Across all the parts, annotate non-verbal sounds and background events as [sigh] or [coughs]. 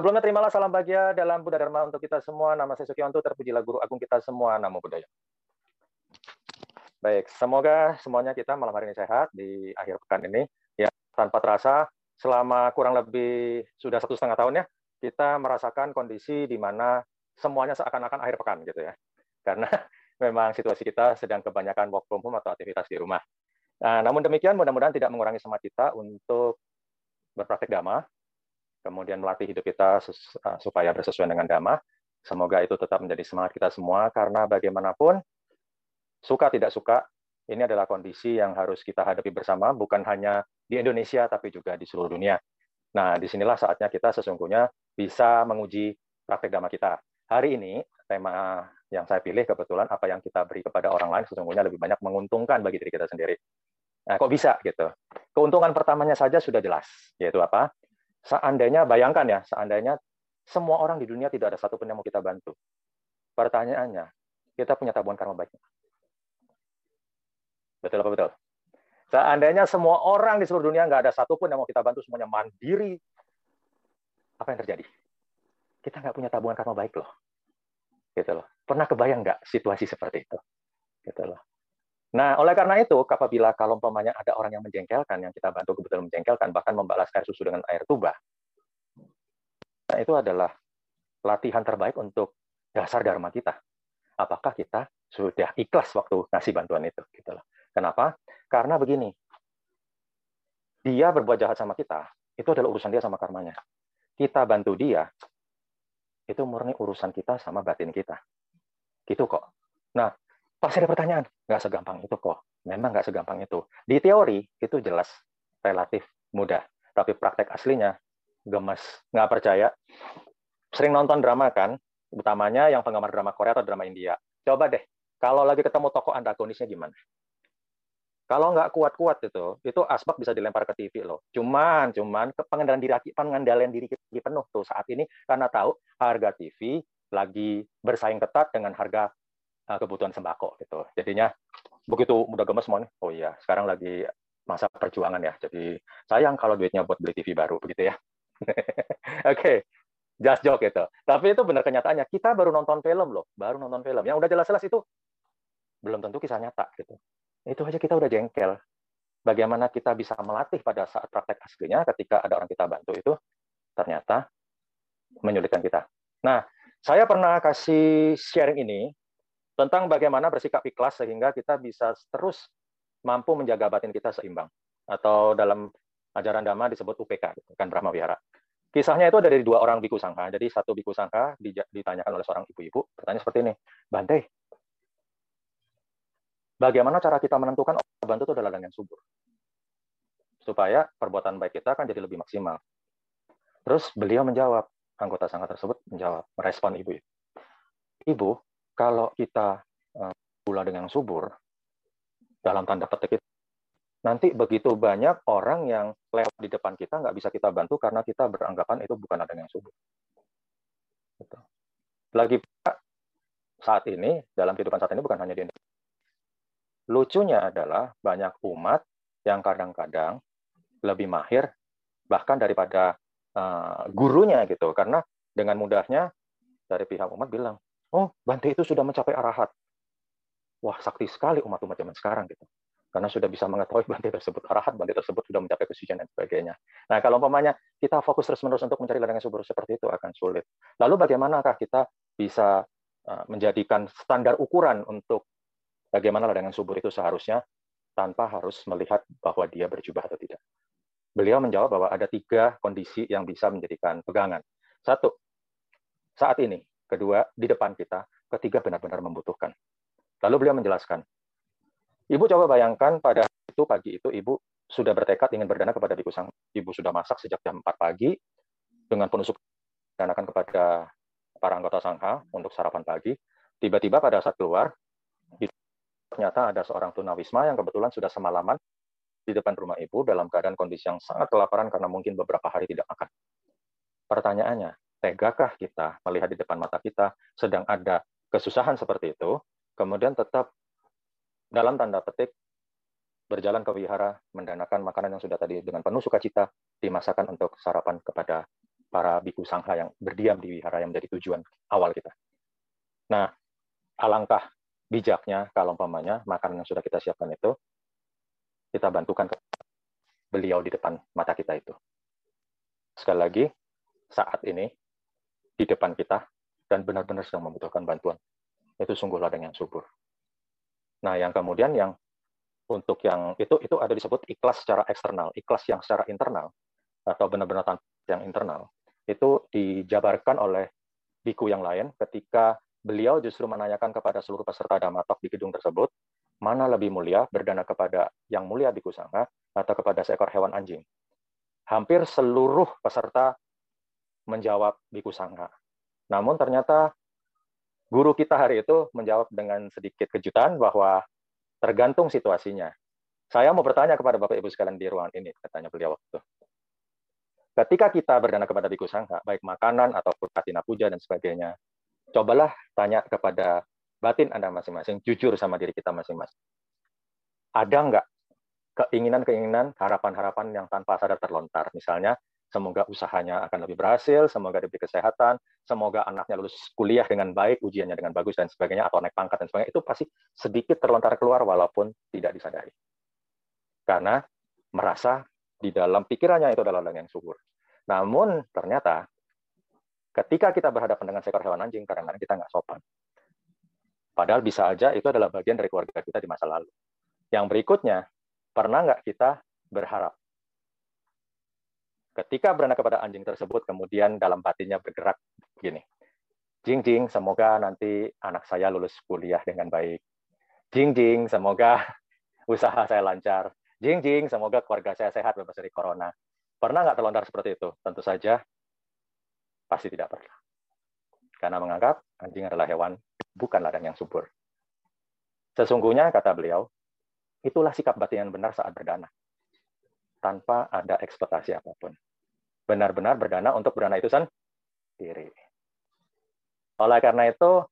Sebelumnya terimalah salam bahagia dalam Buddha Dharma untuk kita semua. Nama saya Sukianto, terpujilah Guru Agung kita semua. Namo Buddhaya. Baik, semoga semuanya kita malam hari ini sehat di akhir pekan ini. Ya, tanpa terasa, selama kurang lebih sudah satu setengah tahun ya, kita merasakan kondisi di mana semuanya seakan-akan akhir pekan gitu ya. Karena [laughs] memang situasi kita sedang kebanyakan work from home atau aktivitas di rumah. Nah, namun demikian mudah-mudahan tidak mengurangi semangat kita untuk berpraktek dhamma, kemudian melatih hidup kita uh, supaya bersesuaian dengan dhamma. Semoga itu tetap menjadi semangat kita semua, karena bagaimanapun, suka tidak suka, ini adalah kondisi yang harus kita hadapi bersama, bukan hanya di Indonesia, tapi juga di seluruh dunia. Nah, di sinilah saatnya kita sesungguhnya bisa menguji praktek dhamma kita. Hari ini, tema yang saya pilih kebetulan apa yang kita beri kepada orang lain sesungguhnya lebih banyak menguntungkan bagi diri kita sendiri. Nah, kok bisa gitu? Keuntungan pertamanya saja sudah jelas, yaitu apa? Seandainya, bayangkan ya, seandainya semua orang di dunia tidak ada satupun yang mau kita bantu. Pertanyaannya, kita punya tabungan karma baik. Betul apa betul? Seandainya semua orang di seluruh dunia nggak ada satupun yang mau kita bantu, semuanya mandiri, apa yang terjadi? Kita nggak punya tabungan karma baik loh. Gitu loh. Pernah kebayang nggak situasi seperti itu? Gitu loh. Nah, oleh karena itu, apabila kalau umpamanya ada orang yang menjengkelkan, yang kita bantu kebetulan menjengkelkan, bahkan membalas air susu dengan air tuba, nah itu adalah latihan terbaik untuk dasar dharma kita. Apakah kita sudah ikhlas waktu ngasih bantuan itu? Gitu loh. Kenapa? Karena begini, dia berbuat jahat sama kita, itu adalah urusan dia sama karmanya. Kita bantu dia, itu murni urusan kita sama batin kita. Gitu kok. Nah, Pasti ada pertanyaan, nggak segampang itu kok. Memang nggak segampang itu. Di teori itu jelas relatif mudah, tapi praktek aslinya gemes, nggak percaya. Sering nonton drama kan, utamanya yang penggemar drama Korea atau drama India. Coba deh, kalau lagi ketemu tokoh antagonisnya gimana? Kalau nggak kuat-kuat itu, itu asbak bisa dilempar ke TV loh. Cuman, cuman pengendalian diri, pengendalian diri penuh tuh saat ini karena tahu harga TV lagi bersaing ketat dengan harga kebutuhan sembako gitu. Jadinya begitu mudah gemes semuanya, oh iya sekarang lagi masa perjuangan ya. Jadi sayang kalau duitnya buat beli TV baru begitu ya. [laughs] Oke, okay. just joke itu. Tapi itu benar kenyataannya. Kita baru nonton film loh, baru nonton film. Yang udah jelas-jelas itu belum tentu kisah nyata gitu. Itu aja kita udah jengkel. Bagaimana kita bisa melatih pada saat praktek aslinya ketika ada orang kita bantu itu ternyata menyulitkan kita. Nah, saya pernah kasih sharing ini tentang bagaimana bersikap ikhlas sehingga kita bisa terus mampu menjaga batin kita seimbang. Atau dalam ajaran Dhamma disebut UPK, gitu, kan Brahma Wihara. Kisahnya itu dari dua orang biku sangka. Jadi satu biku sangka ditanyakan oleh seorang ibu-ibu, pertanyaan seperti ini, Bante, bagaimana cara kita menentukan bantu itu adalah yang subur? Supaya perbuatan baik kita akan jadi lebih maksimal. Terus beliau menjawab, anggota sangka tersebut menjawab, merespon ibu. Ibu, kalau kita uh, pula dengan subur, dalam tanda petik itu, nanti begitu banyak orang yang lewat di depan kita nggak bisa kita bantu karena kita beranggapan itu bukan ada yang subur. Gitu. Lagi saat ini dalam kehidupan saat ini bukan hanya di Indonesia. Lucunya adalah banyak umat yang kadang-kadang lebih mahir bahkan daripada uh, gurunya gitu karena dengan mudahnya dari pihak umat bilang oh Bante itu sudah mencapai arahat. Wah, sakti sekali umat-umat zaman sekarang gitu. Karena sudah bisa mengetahui Bante tersebut arahat, Bante tersebut sudah mencapai kesucian dan sebagainya. Nah, kalau umpamanya kita fokus terus-menerus untuk mencari ladang yang subur seperti itu akan sulit. Lalu bagaimanakah kita bisa uh, menjadikan standar ukuran untuk bagaimana ladang yang subur itu seharusnya tanpa harus melihat bahwa dia berjubah atau tidak. Beliau menjawab bahwa ada tiga kondisi yang bisa menjadikan pegangan. Satu, saat ini kedua di depan kita, ketiga benar-benar membutuhkan. Lalu beliau menjelaskan, Ibu coba bayangkan pada itu pagi itu Ibu sudah bertekad ingin berdana kepada Biku Sang. Ibu sudah masak sejak jam 4 pagi dengan penuh danakan kepada para anggota sangha untuk sarapan pagi. Tiba-tiba pada saat keluar, ternyata ada seorang tunawisma yang kebetulan sudah semalaman di depan rumah ibu dalam keadaan kondisi yang sangat kelaparan karena mungkin beberapa hari tidak makan. Pertanyaannya, tegakah kita melihat di depan mata kita sedang ada kesusahan seperti itu, kemudian tetap dalam tanda petik berjalan ke wihara, mendanakan makanan yang sudah tadi dengan penuh sukacita dimasakkan untuk sarapan kepada para biku sangha yang berdiam di wihara yang menjadi tujuan awal kita. Nah, alangkah bijaknya kalau umpamanya makanan yang sudah kita siapkan itu kita bantukan beliau di depan mata kita itu. Sekali lagi, saat ini di depan kita dan benar-benar sedang membutuhkan bantuan. Itu sungguh ladang yang subur. Nah, yang kemudian yang untuk yang itu itu ada disebut ikhlas secara eksternal, ikhlas yang secara internal atau benar-benar yang internal itu dijabarkan oleh biku yang lain ketika beliau justru menanyakan kepada seluruh peserta damatok di gedung tersebut mana lebih mulia berdana kepada yang mulia biku sangha atau kepada seekor hewan anjing. Hampir seluruh peserta menjawab biku sangha. Namun ternyata guru kita hari itu menjawab dengan sedikit kejutan bahwa tergantung situasinya. Saya mau bertanya kepada Bapak Ibu sekalian di ruangan ini, katanya beliau waktu. Ketika kita berdana kepada Biku Sangha, baik makanan ataupun katina puja dan sebagainya, cobalah tanya kepada batin Anda masing-masing, jujur sama diri kita masing-masing. Ada nggak keinginan-keinginan, harapan-harapan yang tanpa sadar terlontar? Misalnya, semoga usahanya akan lebih berhasil, semoga diberi kesehatan, semoga anaknya lulus kuliah dengan baik, ujiannya dengan bagus dan sebagainya, atau naik pangkat dan sebagainya, itu pasti sedikit terlontar keluar walaupun tidak disadari. Karena merasa di dalam pikirannya itu adalah yang subur. Namun ternyata ketika kita berhadapan dengan seekor hewan anjing, kadang-kadang kita nggak sopan. Padahal bisa aja itu adalah bagian dari keluarga kita di masa lalu. Yang berikutnya, pernah nggak kita berharap? Ketika beranak kepada anjing tersebut, kemudian dalam batinnya bergerak begini. Jing jing, semoga nanti anak saya lulus kuliah dengan baik. Jing jing, semoga [laughs] usaha saya lancar. Jing jing, semoga keluarga saya sehat bebas dari corona. Pernah nggak terlontar seperti itu? Tentu saja pasti tidak pernah. Karena menganggap anjing adalah hewan, bukan ladang yang subur. Sesungguhnya, kata beliau, itulah sikap batin yang benar saat berdana. Tanpa ada ekspektasi apa pun. Benar-benar berdana untuk berdana itu sendiri. Oleh karena itu,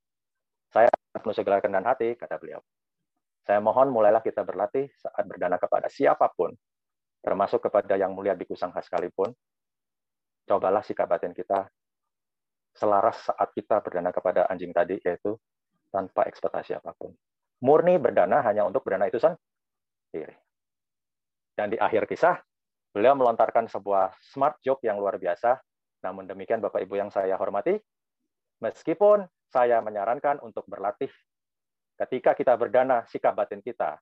saya penuh segala kendan hati, kata beliau. Saya mohon mulailah kita berlatih saat berdana kepada siapa pun, termasuk kepada yang mulia biku sangha sekalipun. Cobalah sikap batin kita selaras saat kita berdana kepada anjing tadi, yaitu tanpa ekspektasi apa pun. Murni berdana hanya untuk berdana itu sendiri. Dan di akhir kisah, beliau melontarkan sebuah smart joke yang luar biasa. Namun demikian, Bapak Ibu yang saya hormati, meskipun saya menyarankan untuk berlatih ketika kita berdana sikap batin kita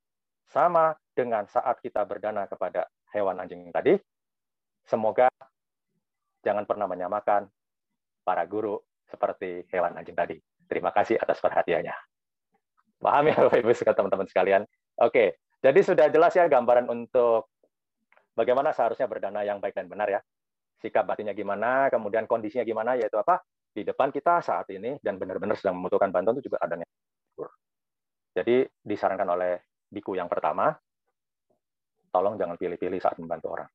sama dengan saat kita berdana kepada hewan anjing tadi, semoga jangan pernah menyamakan para guru seperti hewan anjing tadi. Terima kasih atas perhatiannya. Paham ya Bapak Ibu teman-teman sekalian? Oke, jadi sudah jelas ya gambaran untuk bagaimana seharusnya berdana yang baik dan benar ya. Sikap batinnya gimana, kemudian kondisinya gimana, yaitu apa? Di depan kita saat ini dan benar-benar sedang membutuhkan bantuan itu juga adanya jadi disarankan oleh biku yang pertama, tolong jangan pilih-pilih saat membantu orang.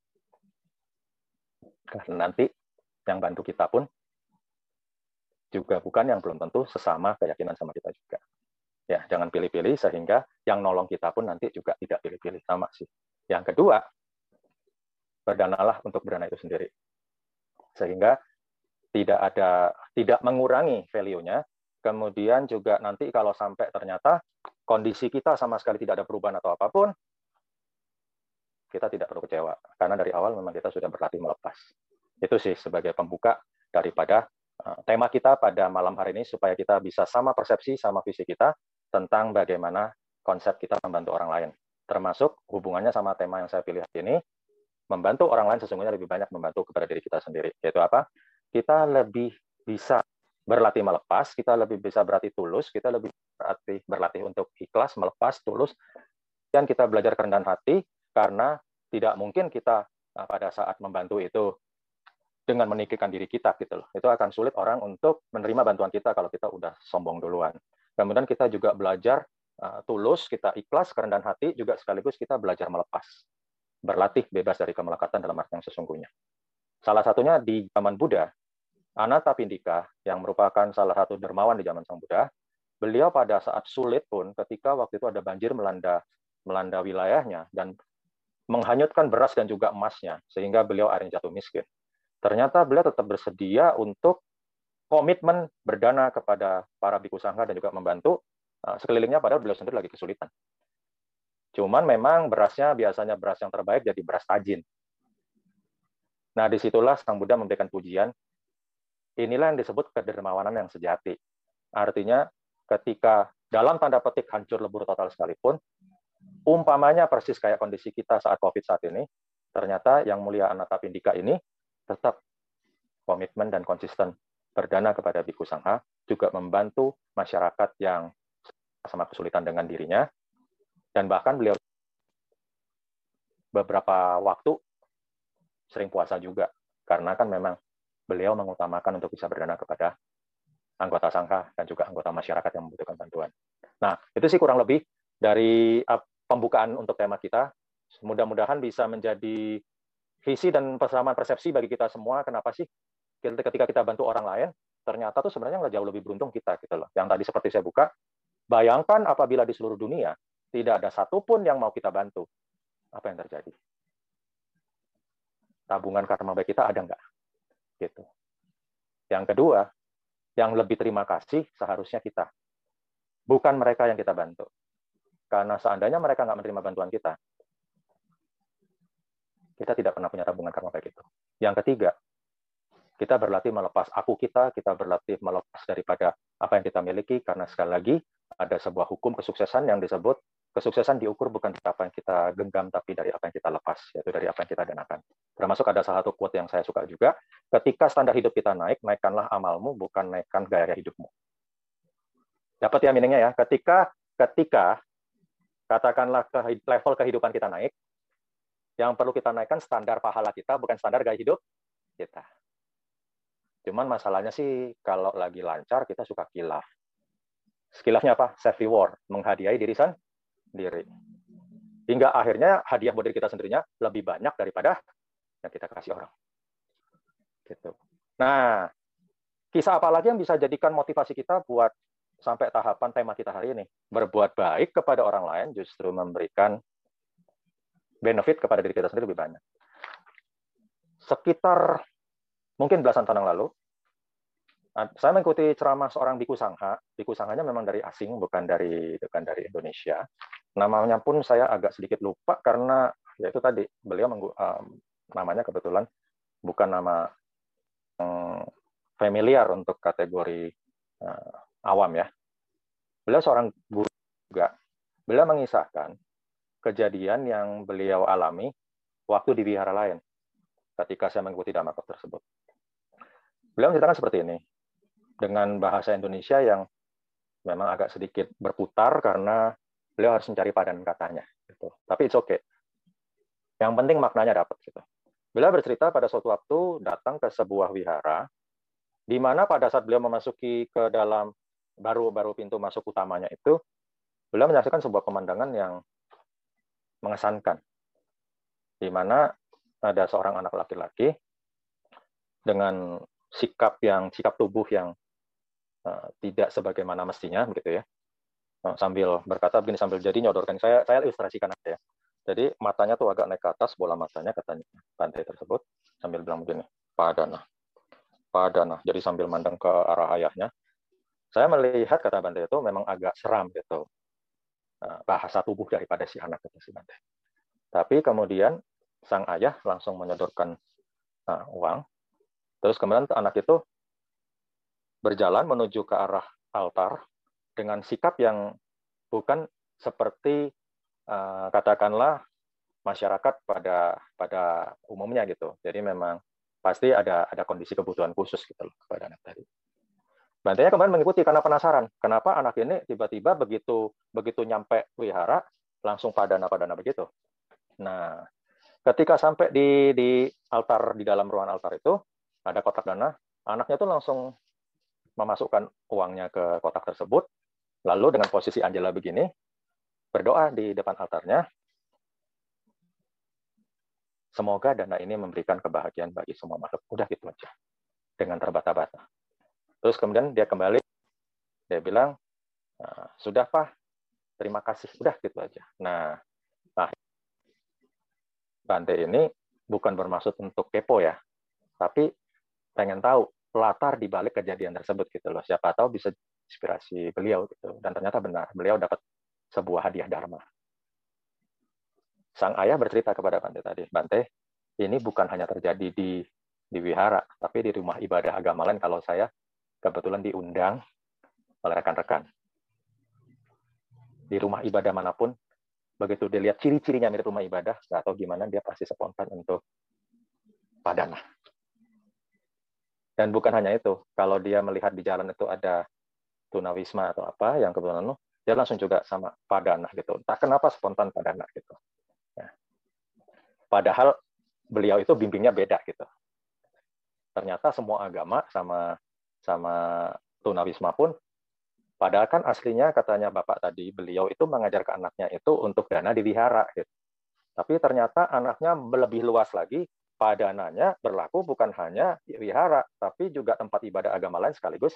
Karena nanti yang bantu kita pun juga bukan yang belum tentu sesama keyakinan sama kita juga. Ya, jangan pilih-pilih sehingga yang nolong kita pun nanti juga tidak pilih-pilih sama sih. Yang kedua, berdanalah untuk berdana itu sendiri. Sehingga tidak ada tidak mengurangi value-nya, kemudian juga nanti kalau sampai ternyata kondisi kita sama sekali tidak ada perubahan atau apa pun, kita tidak perlu kecewa. Karena dari awal memang kita sudah berlatih melepas. Itu sih sebagai pembuka daripada eh, tema kita pada malam hari ini, supaya kita bisa sama persepsi, sama visi kita tentang bagaimana konsep kita membantu orang lain. Termasuk hubungannya sama tema yang saya pilih hari ini, membantu orang lain sesungguhnya lebih banyak membantu kepada diri kita sendiri. Yaitu apa? Kita lebih bisa berlatih melepas, kita lebih bisa berlatih tulus, kita lebih berlatih berlatih untuk ikhlas, melepas, tulus, dan kita belajar kerendahan hati karena tidak mungkin kita nah, pada saat membantu itu dengan meninggikan diri kita gitu loh. Itu akan sulit orang untuk menerima bantuan kita kalau kita udah sombong duluan. Kemudian kita juga belajar uh, tulus, kita ikhlas, kerendahan hati, juga sekaligus kita belajar melepas. Berlatih bebas dari kemelekatan dalam arti yang sesungguhnya. Salah satunya di zaman Buddha, Anata Pindika, yang merupakan salah satu dermawan di zaman Sang Buddha, beliau pada saat sulit pun, ketika waktu itu ada banjir melanda melanda wilayahnya dan menghanyutkan beras dan juga emasnya, sehingga beliau akhirnya jatuh miskin. ternyata beliau tetap bersedia untuk komitmen berdana kepada para biku sangha dan juga membantu uh, sekelilingnya padahal beliau sendiri lagi kesulitan. Cuman memang berasnya biasanya beras yang terbaik jadi beras tajin. Nah, di situlah Sang Buddha memberikan pujian. Inilah yang disebut kedermawanan yang sejati. Artinya, ketika dalam tanda petik hancur lebur total sekalipun, umpamanya persis kayak kondisi kita saat COVID saat ini, ternyata yang mulia Anatapindika ini tetap komitmen dan konsisten berdana kepada Biku Sangha, juga membantu masyarakat yang sama kesulitan dengan dirinya, dan bahkan beliau beberapa waktu sering puasa juga, karena kan memang beliau mengutamakan untuk bisa berdana kepada anggota sangha dan juga anggota masyarakat yang membutuhkan bantuan. Nah, itu sih kurang lebih dari pembukaan untuk tema kita. Mudah-mudahan bisa menjadi visi dan persamaan persepsi bagi kita semua. Kenapa sih ketika kita bantu orang lain, ternyata tuh sebenarnya nggak jauh lebih beruntung kita gitu loh. Yang tadi seperti saya buka, bayangkan apabila di seluruh dunia tidak ada satupun yang mau kita bantu, apa yang terjadi? Tabungan karma baik kita ada nggak? Gitu. Yang kedua, yang lebih terima kasih seharusnya kita, bukan mereka yang kita bantu. Karena seandainya mereka nggak menerima bantuan kita, kita tidak pernah punya tabungan karma baik itu. Yang ketiga, kita berlatih melepas aku kita, kita berlatih melepas daripada apa yang kita miliki, karena sekali lagi ada sebuah hukum kesuksesan yang disebut kesuksesan diukur bukan dari apa yang kita genggam, tapi dari apa yang kita lepas, yaitu dari apa yang kita danakan. Termasuk ada salah satu quote yang saya suka juga, ketika standar hidup kita naik, naikkanlah amalmu, bukan naikkan gaya hidupmu. Dapat ya meaningnya ya, ketika ketika katakanlah ke level kehidupan kita naik, yang perlu kita naikkan standar pahala kita, bukan standar gaya hidup kita. Cuman masalahnya sih kalau lagi lancar kita suka kilaf. Kilafnya apa? Self reward, menghadiahi diri sendiri. Hingga akhirnya hadiah buat diri kita sendirinya lebih banyak daripada yang kita kasih orang. Gitu. Nah, kisah apa lagi yang bisa jadikan motivasi kita buat sampai tahapan tema kita hari ini? Berbuat baik kepada orang lain justru memberikan benefit kepada diri kita sendiri lebih banyak. Sekitar mungkin belasan tahun yang lalu, saya mengikuti ceramah seorang biku sangha. Biku sanghanya memang dari asing, bukan dari bukan dari Indonesia. Namanya pun saya agak sedikit lupa karena ya itu tadi beliau menggu, uh, namanya kebetulan bukan nama um, familiar untuk kategori uh, awam ya. Beliau seorang guru juga. Beliau mengisahkan kejadian yang beliau alami waktu di wihara lain ketika saya mengikuti dhamma tersebut. Beliau menceritakan seperti ini, dengan bahasa Indonesia yang memang agak sedikit berputar karena beliau harus mencari padan katanya. Gitu. Tapi it's okay. Yang penting maknanya dapat. Gitu. Beliau bercerita pada suatu waktu datang ke sebuah wihara, di mana pada saat beliau memasuki ke dalam baru-baru pintu masuk utamanya itu, beliau menyaksikan sebuah pemandangan yang mengesankan, di mana ada seorang anak laki-laki dengan sikap yang sikap tubuh yang uh, tidak sebagaimana mestinya begitu ya. Uh, sambil berkata begini sambil jadi nyodorkan. Saya saya ilustrasikan aja ya. Jadi matanya tuh agak naik ke atas bola matanya katanya pantai tersebut sambil bilang begini padana padana. Jadi sambil mandang ke arah ayahnya. Saya melihat kata Bante itu memang agak seram gitu uh, bahasa tubuh daripada si anak itu si Bante. Tapi kemudian sang ayah langsung menyodorkan uh, uang Terus kemudian anak itu berjalan menuju ke arah altar dengan sikap yang bukan seperti uh, katakanlah masyarakat pada pada umumnya gitu. Jadi memang pasti ada ada kondisi kebutuhan khusus gitu loh kepada anak tadi. Bantainya kemarin mengikuti karena penasaran, kenapa anak ini tiba-tiba begitu begitu nyampe wihara langsung padana padana begitu. Nah, ketika sampai di di altar di dalam ruangan altar itu, ada kotak dana, anaknya tuh langsung memasukkan uangnya ke kotak tersebut, lalu dengan posisi Angela begini, berdoa di depan altarnya, semoga dana ini memberikan kebahagiaan bagi semua makhluk. Udah gitu aja, dengan terbata-bata. Terus kemudian dia kembali, dia bilang, ah, sudah Pak, terima kasih. Udah gitu aja. Nah, nah Bante ini bukan bermaksud untuk kepo ya, Tapi pengen tahu latar di balik kejadian tersebut gitu loh. Siapa tahu bisa inspirasi beliau gitu. Dan ternyata benar, beliau dapat sebuah hadiah dharma. Sang ayah bercerita kepada Bante tadi, Bante, ini bukan hanya terjadi di di wihara, tapi di rumah ibadah agama lain kalau saya kebetulan diundang oleh rekan-rekan. Di rumah ibadah mana pun, begitu dia lihat ciri-cirinya mirip rumah ibadah, tahu gimana, dia pasti spontan untuk padana. Dan bukan hanya itu, kalau dia melihat di jalan itu ada tunawisma atau apa yang kebetulan dia langsung juga sama padana gitu. Entah kenapa spontan padana gitu. Ya. Padahal beliau itu bimbingnya beda gitu ternyata semua agama sama sama tunawisma pun padahal kan aslinya katanya Bapak tadi beliau itu mengajar ke anaknya itu untuk dana di wihara gitu. Tapi ternyata anaknya lebih luas lagi padananya berlaku bukan hanya wihara tapi juga tempat ibadah agama lain sekaligus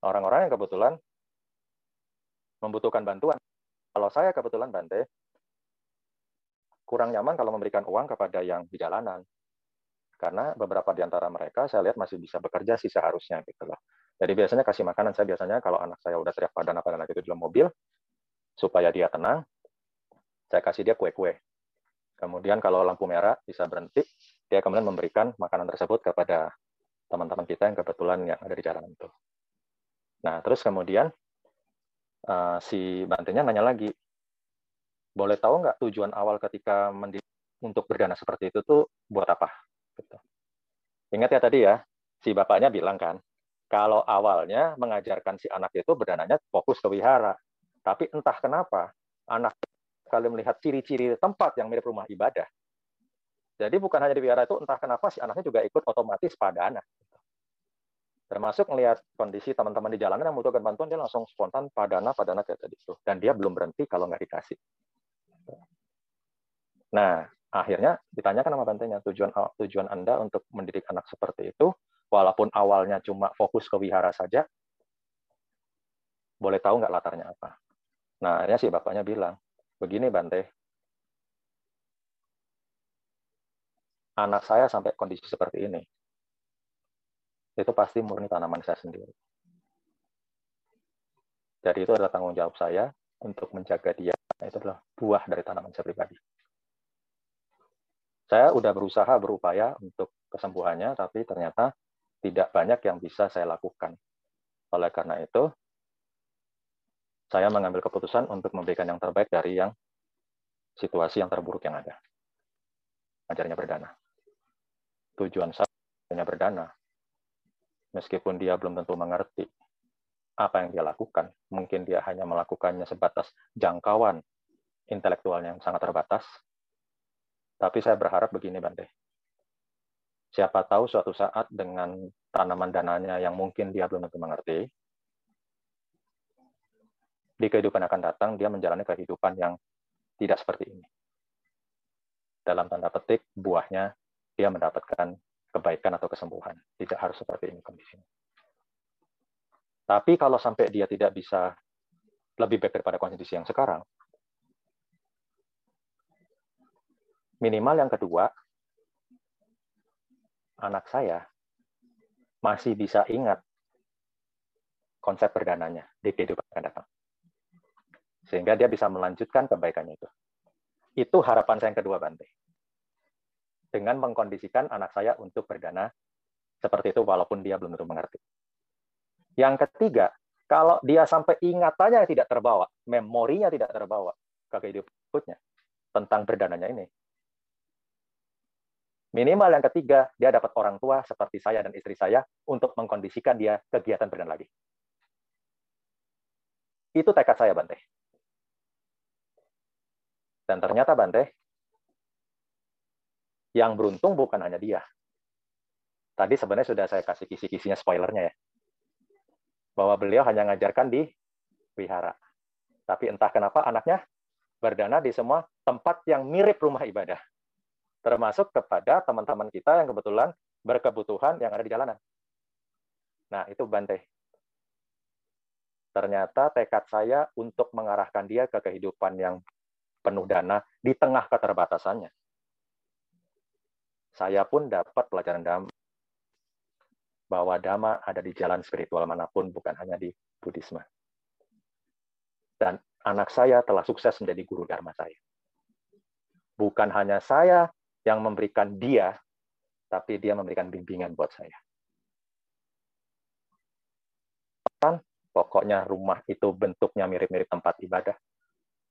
orang-orang yang kebetulan membutuhkan bantuan. Kalau saya kebetulan Bante kurang nyaman kalau memberikan uang kepada yang di jalanan karena beberapa di antara mereka saya lihat masih bisa bekerja sih seharusnya gitu loh. Jadi biasanya kasih makanan saya biasanya kalau anak saya udah teriak padana gitu di dalam mobil supaya dia tenang, saya kasih dia kue-kue. Kemudian kalau lampu merah bisa berhenti, dia kemudian memberikan makanan tersebut kepada teman-teman kita yang kebetulan yang ada di jalan itu. Nah, terus kemudian uh, si bantunya nanya lagi, boleh tahu nggak tujuan awal ketika untuk berdana seperti itu tuh buat apa? Gitu. Ingat ya tadi ya, si bapaknya bilang kan, kalau awalnya mengajarkan si anak itu berdananya fokus ke wihara. Tapi entah kenapa, anak kali melihat ciri-ciri tempat yang mirip rumah ibadah. Jadi bukan hanya di wihara itu, entah kenapa si anaknya juga ikut otomatis padana. Termasuk melihat kondisi teman-teman di jalanan yang membutuhkan bantuan, dia langsung spontan padana, padana kayak tadi itu. Dan dia belum berhenti kalau nggak dikasih. Nah, akhirnya ditanyakan sama bantenya tujuan tujuan Anda untuk mendidik anak seperti itu walaupun awalnya cuma fokus ke wihara saja boleh tahu nggak latarnya apa nah akhirnya si bapaknya bilang begini Bante anak saya sampai kondisi seperti ini itu pasti murni tanaman saya sendiri. Jadi itu adalah tanggung jawab saya untuk menjaga dia. Itu adalah buah dari tanaman saya pribadi. Saya udah berusaha berupaya untuk kesembuhannya, tapi ternyata tidak banyak yang bisa saya lakukan. Oleh karena itu, saya mengambil keputusan untuk memberikan yang terbaik dari yang situasi yang terburuk yang ada. Ajarnya berdana. Tujuan saya hanya berdana. Meskipun dia belum tentu mengerti apa yang dia lakukan, mungkin dia hanya melakukannya sebatas jangkauan intelektualnya yang sangat terbatas, tapi saya berharap begini, Bante. Siapa tahu suatu saat dengan tanaman dananya yang mungkin dia belum tentu mengerti, di kehidupan akan datang dia menjalani kehidupan yang tidak seperti ini. Dalam tanda petik, buahnya dia mendapatkan kebaikan atau kesembuhan. Tidak harus seperti ini kondisinya. Tapi kalau sampai dia tidak bisa lebih baik daripada kondisi yang sekarang, Minimal yang kedua, anak saya masih bisa ingat konsep perdananya di kehidupan akan datang. Sehingga dia bisa melanjutkan kebaikannya itu. Itu harapan saya yang kedua, Bante. Dengan mengkondisikan anak saya untuk berdana seperti itu walaupun dia belum tentu mengerti. Yang ketiga, kalau dia sampai ingatannya tidak terbawa, memorinya tidak terbawa ke kehidupan berikutnya tentang berdananya ini, Minimal yang ketiga, dia dapat orang tua seperti saya dan istri saya untuk mengkondisikan dia kegiatan berenang lagi. Itu tekad saya, Bante. Dan ternyata, Bante, yang beruntung bukan hanya dia. Tadi sebenarnya sudah saya kasih kisi-kisinya spoilernya ya. Bahwa beliau hanya mengajarkan di wihara. Tapi entah kenapa anaknya berdana di semua tempat yang mirip rumah ibadah termasuk kepada teman-teman kita yang kebetulan berkebutuhan yang ada di jalanan. Nah, itu Bante. Ternyata tekad saya untuk mengarahkan dia ke kehidupan yang penuh dana di tengah keterbatasannya. Saya pun dapat pelajaran dalam bahwa dhamma ada di jalan spiritual mana pun, bukan hanya di Buddhisme. Dan anak saya telah sukses menjadi guru dharma saya. Bukan hanya saya yang memberikan dia, tapi dia memberikan bimbingan buat saya. Pokoknya rumah itu bentuknya mirip-mirip tempat ibadah.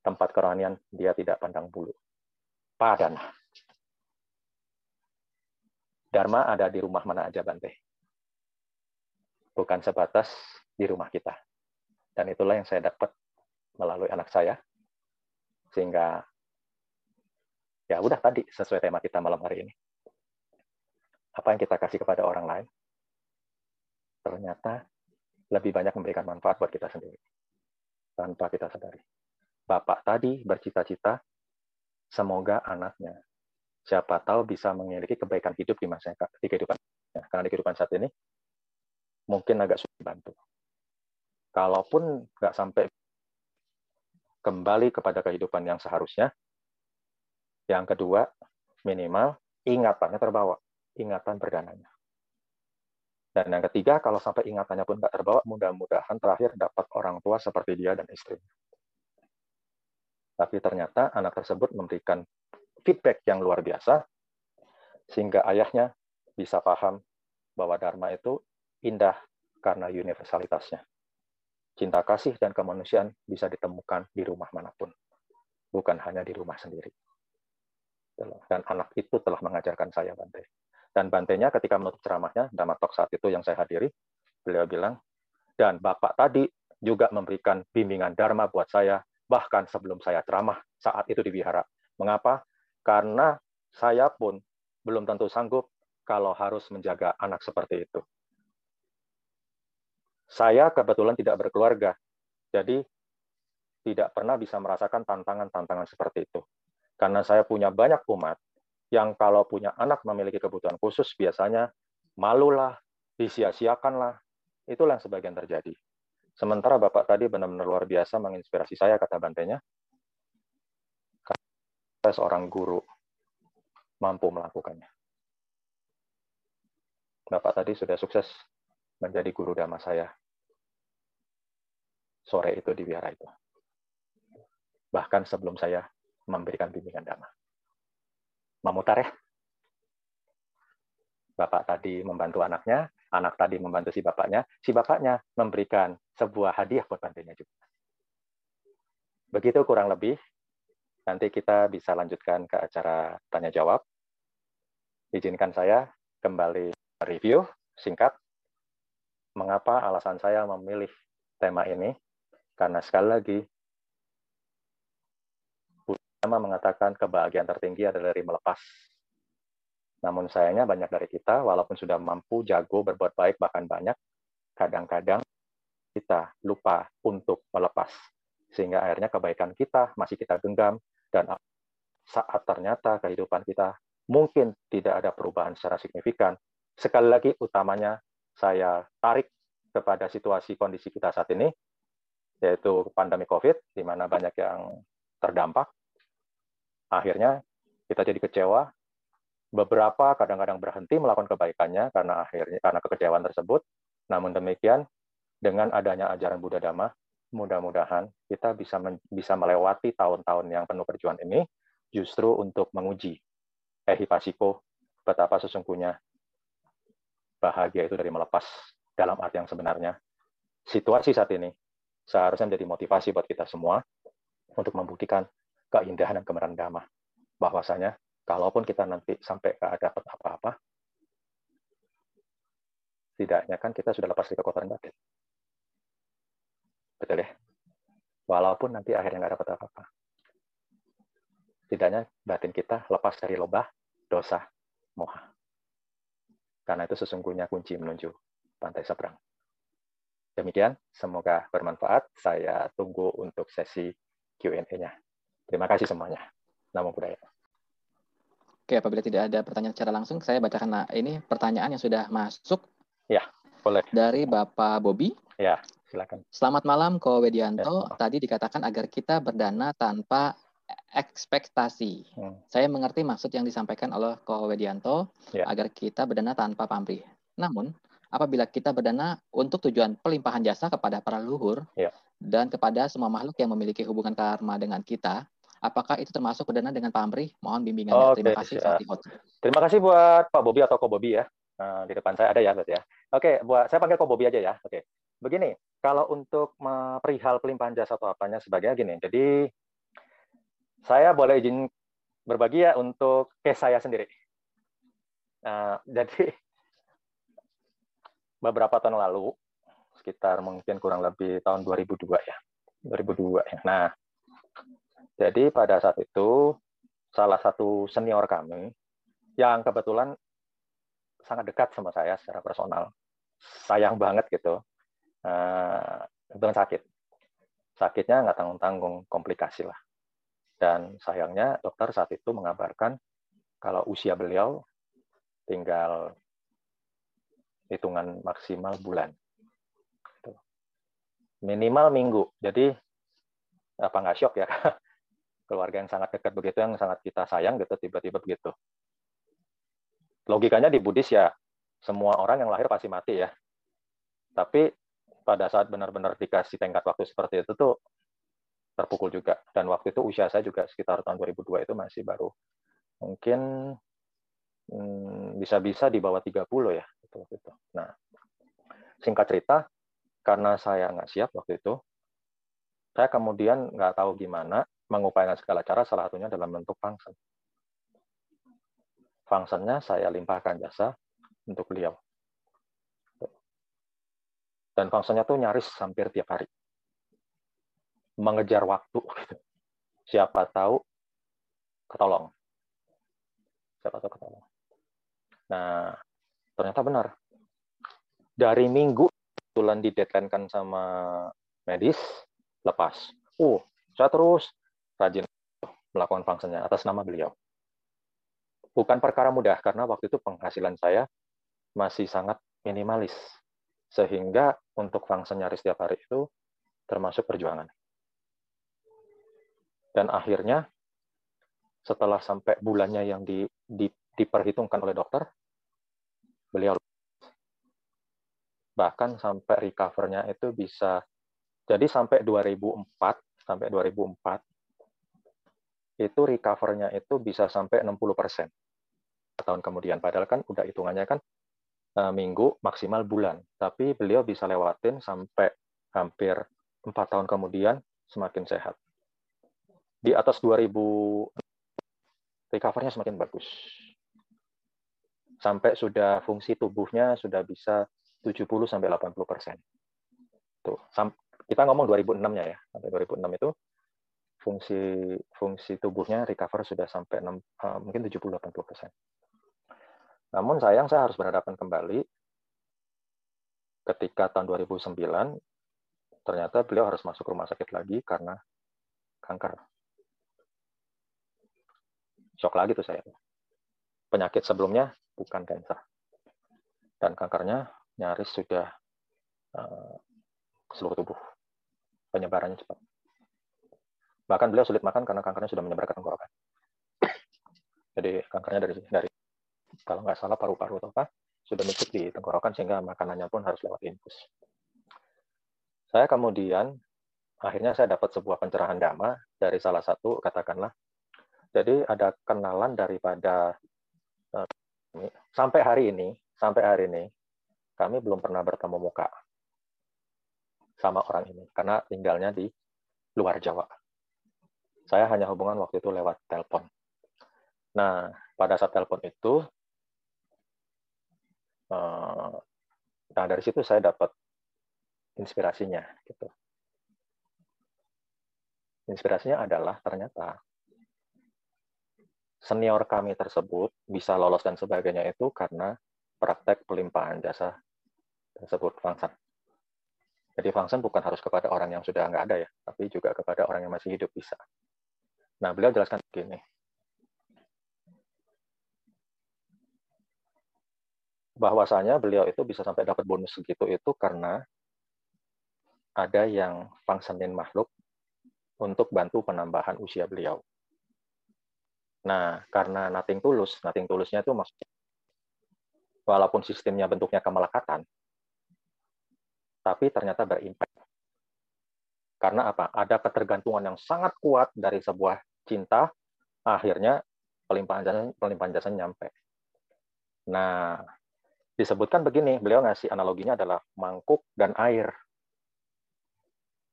Tempat kerohanian, dia tidak pandang bulu. Padana. Dharma ada di rumah mana aja, Bante. Bukan sebatas di rumah kita. Dan itulah yang saya dapat melalui anak saya. Sehingga, ya udah tadi, sesuai tema kita malam hari ini. Apa yang kita kasih kepada orang lain, ternyata lebih banyak memberikan manfaat buat kita sendiri tanpa kita sadari. Bapak tadi bercita-cita semoga anaknya siapa tahu bisa memiliki kebaikan hidup di masa di kehidupan ya, karena di kehidupan saat ini mungkin agak sulit dibantu. Kalaupun nggak sampai kembali kepada kehidupan yang seharusnya, yang kedua minimal ingatannya terbawa, ingatan berdananya. Dan yang ketiga, kalau sampai ingatannya pun nggak terbawa, mudah-mudahan terakhir dapat orang tua seperti dia dan istrinya. Tapi ternyata anak tersebut memberikan feedback yang luar biasa, sehingga ayahnya bisa paham bahwa Dharma itu indah karena universalitasnya. Cinta kasih dan kemanusiaan bisa ditemukan di rumah mana pun, bukan hanya di rumah sendiri. Dan anak itu telah mengajarkan saya, Bante. Dan bantainya ketika menutup ceramahnya, Damatok saat itu yang saya hadiri, beliau bilang, dan Bapak tadi juga memberikan bimbingan Dharma buat saya, bahkan sebelum saya ceramah saat itu di wihara. Mengapa? Karena saya pun belum tentu sanggup kalau harus menjaga anak seperti itu. Saya kebetulan tidak berkeluarga, jadi tidak pernah bisa merasakan tantangan-tantangan seperti itu. Karena saya punya banyak umat yang kalau punya anak memiliki kebutuhan khusus biasanya malulah, disia-siakanlah. Itulah yang sebagian terjadi. Sementara Bapak tadi benar-benar luar biasa menginspirasi saya, kata bantenya. Saya seorang guru mampu melakukannya. Bapak tadi sudah sukses menjadi guru dhamma saya sore itu di biara itu. Bahkan sebelum saya memberikan bimbingan dhamma memutar ya. Bapak tadi membantu anaknya, anak tadi membantu si bapaknya, si bapaknya memberikan sebuah hadiah buat bantunya juga. Begitu kurang lebih. Nanti kita bisa lanjutkan ke acara tanya jawab. Izinkan saya kembali review singkat mengapa alasan saya memilih tema ini karena sekali lagi pertama mengatakan kebahagiaan tertinggi adalah dari melepas. Namun sayangnya banyak dari kita, walaupun sudah mampu, jago, berbuat baik, bahkan banyak, kadang-kadang kita lupa untuk melepas. Sehingga akhirnya kebaikan kita masih kita genggam, dan saat ternyata kehidupan kita mungkin tidak ada perubahan secara signifikan. Sekali lagi, utamanya saya tarik kepada situasi kondisi kita saat ini, yaitu pandemi COVID, di mana banyak yang terdampak, akhirnya kita jadi kecewa. Beberapa kadang-kadang berhenti melakukan kebaikannya karena akhirnya karena kekecewaan tersebut. Namun demikian, dengan adanya ajaran Buddha Dhamma, mudah-mudahan kita bisa bisa melewati tahun-tahun yang penuh perjuangan ini justru untuk menguji ehipasiko betapa sesungguhnya bahagia itu dari melepas dalam arti yang sebenarnya. Situasi saat ini seharusnya menjadi motivasi buat kita semua untuk membuktikan keindahan dan dhamma. Bahwasanya, kalaupun kita nanti sampai ke dapat apa-apa, tidaknya kan kita sudah lepas dari kekuatan batin. Betul ya? Walaupun nanti akhirnya nggak dapat apa-apa. Tidaknya batin kita lepas dari lobah, dosa, moha. Karena itu sesungguhnya kunci menuju pantai seberang. Demikian, semoga bermanfaat. Saya tunggu untuk sesi Q&A-nya. Terima kasih semuanya. Namo Buddhaya. Oke, apabila tidak ada pertanyaan secara langsung, saya bacakan nah, ini pertanyaan yang sudah masuk. Ya, boleh. Dari Bapak Bobi. Ya, silakan. Selamat malam, Ko Wedianto. Ya. Tadi dikatakan agar kita berdana tanpa ekspektasi. Hmm. Saya mengerti maksud yang disampaikan oleh Ko Wedianto ya. agar kita berdana tanpa pamrih. Namun, apabila kita berdana untuk tujuan pelimpahan jasa kepada para leluhur ya. dan kepada semua makhluk yang memiliki hubungan karma dengan kita, apakah itu termasuk berdana dengan Pak Amri? Mohon bimbingannya. Oke, Terima kasih. siap. Terima kasih buat Pak Bobi atau Ko Bobi ya. Nah, di depan saya ada ya, berarti ya. Oke, buat saya panggil Ko Bobi aja ya. Oke. Begini, kalau untuk perihal pelimpahan jasa atau apanya sebagainya gini. Jadi saya boleh izin berbagi ya untuk case saya sendiri. Nah, [laughs] jadi beberapa tahun lalu, sekitar mungkin kurang lebih tahun 2002 ya. 2002 ya. Nah, jadi pada saat itu salah satu senior kami yang kebetulan sangat dekat sama saya secara personal, sayang banget gitu, uh, sakit. Sakitnya nggak tanggung-tanggung, komplikasi lah. Dan sayangnya dokter saat itu mengabarkan kalau usia beliau tinggal hitungan maksimal bulan. Minimal minggu. Jadi apa nggak shock ya? [laughs] Keluarga yang sangat dekat begitu, yang sangat kita sayang gitu, tiba-tiba begitu. Logikanya di Buddhis ya, semua orang yang lahir pasti mati ya. Tapi pada saat benar-benar dikasih tenggat waktu seperti itu tuh terpukul juga. Dan waktu itu usia saya juga sekitar tahun 2002 itu masih baru mungkin Hmm, bisa-bisa di bawah 30 ya itu itu. Nah, singkat cerita, karena saya nggak siap waktu itu, saya kemudian nggak tahu gimana mengupayakan segala cara, salah satunya dalam bentuk function. Functionnya saya limpahkan jasa untuk beliau. Dan functionnya tuh nyaris hampir tiap hari. Mengejar waktu. [laughs] Gitu. Siapa tahu ketolong. Siapa tahu ketolong. Nah, ternyata benar. Dari minggu kebetulan dideadline sama medis, lepas. Uh, saya terus rajin melakukan fungsinya atas nama beliau. Bukan perkara mudah, karena waktu itu penghasilan saya masih sangat minimalis. Sehingga untuk fungsi nyaris setiap hari itu termasuk perjuangan. Dan akhirnya, setelah sampai bulannya yang di, di, diperhitungkan oleh dokter, beliau bahkan sampai recovernya itu bisa jadi sampai 2004 sampai 2004 itu recovernya itu bisa sampai 60 persen tahun kemudian. Padahal kan udah hitungannya kan uh, minggu maksimal bulan. Tapi beliau bisa lewatin sampai hampir empat tahun kemudian semakin sehat. Di atas 2000 recovernya semakin bagus. Sampai sudah fungsi tubuhnya sudah bisa 70 sampai 80 persen. Tuh, kita ngomong 2006-nya ya, sampai 2006 itu fungsi fungsi tubuhnya recover sudah sampai 6, uh, eh, mungkin 70-80 persen. Namun sayang saya harus berhadapan kembali ketika tahun 2009 ternyata beliau harus masuk rumah sakit lagi karena kanker. Shock lagi tuh saya. Penyakit sebelumnya bukan kanker. Dan kankernya nyaris sudah uh, seluruh tubuh. Penyebarannya cepat. Bahkan beliau sulit makan karena kankernya sudah menyebar ke tenggorokan. [coughs] Jadi kankernya dari dari kalau nggak salah paru-paru atau apa sudah nutup di tenggorokan sehingga makanannya pun harus lewat infus. Saya kemudian akhirnya saya dapat sebuah pencerahan dhamma dari salah satu katakanlah jadi ada kenalan daripada eh, sampai hari ini, sampai hari ini kami belum pernah bertemu muka sama orang ini karena tinggalnya di luar Jawa. Saya hanya hubungan waktu itu lewat telepon. Nah, pada saat telepon itu, eh, nah dari situ saya dapat inspirasinya. Gitu. Inspirasinya adalah ternyata senior kami tersebut bisa lolos dan sebagainya itu karena praktek pelimpahan jasa tersebut fungsi. Jadi fungsi bukan harus kepada orang yang sudah nggak ada ya, tapi juga kepada orang yang masih hidup bisa. Nah, beliau jelaskan begini. Bahwasanya beliau itu bisa sampai dapat bonus segitu itu karena ada yang fungsionin makhluk untuk bantu penambahan usia beliau. Nah, karena nothing tulus, nothing tulusnya itu maksudnya walaupun sistemnya bentuknya kemelekatan, tapi ternyata berimpact. Karena apa? Ada ketergantungan yang sangat kuat dari sebuah cinta, akhirnya pelimpahan jasa, pelimpahan jasa nyampe. Nah, disebutkan begini, beliau ngasih analoginya adalah mangkuk dan air.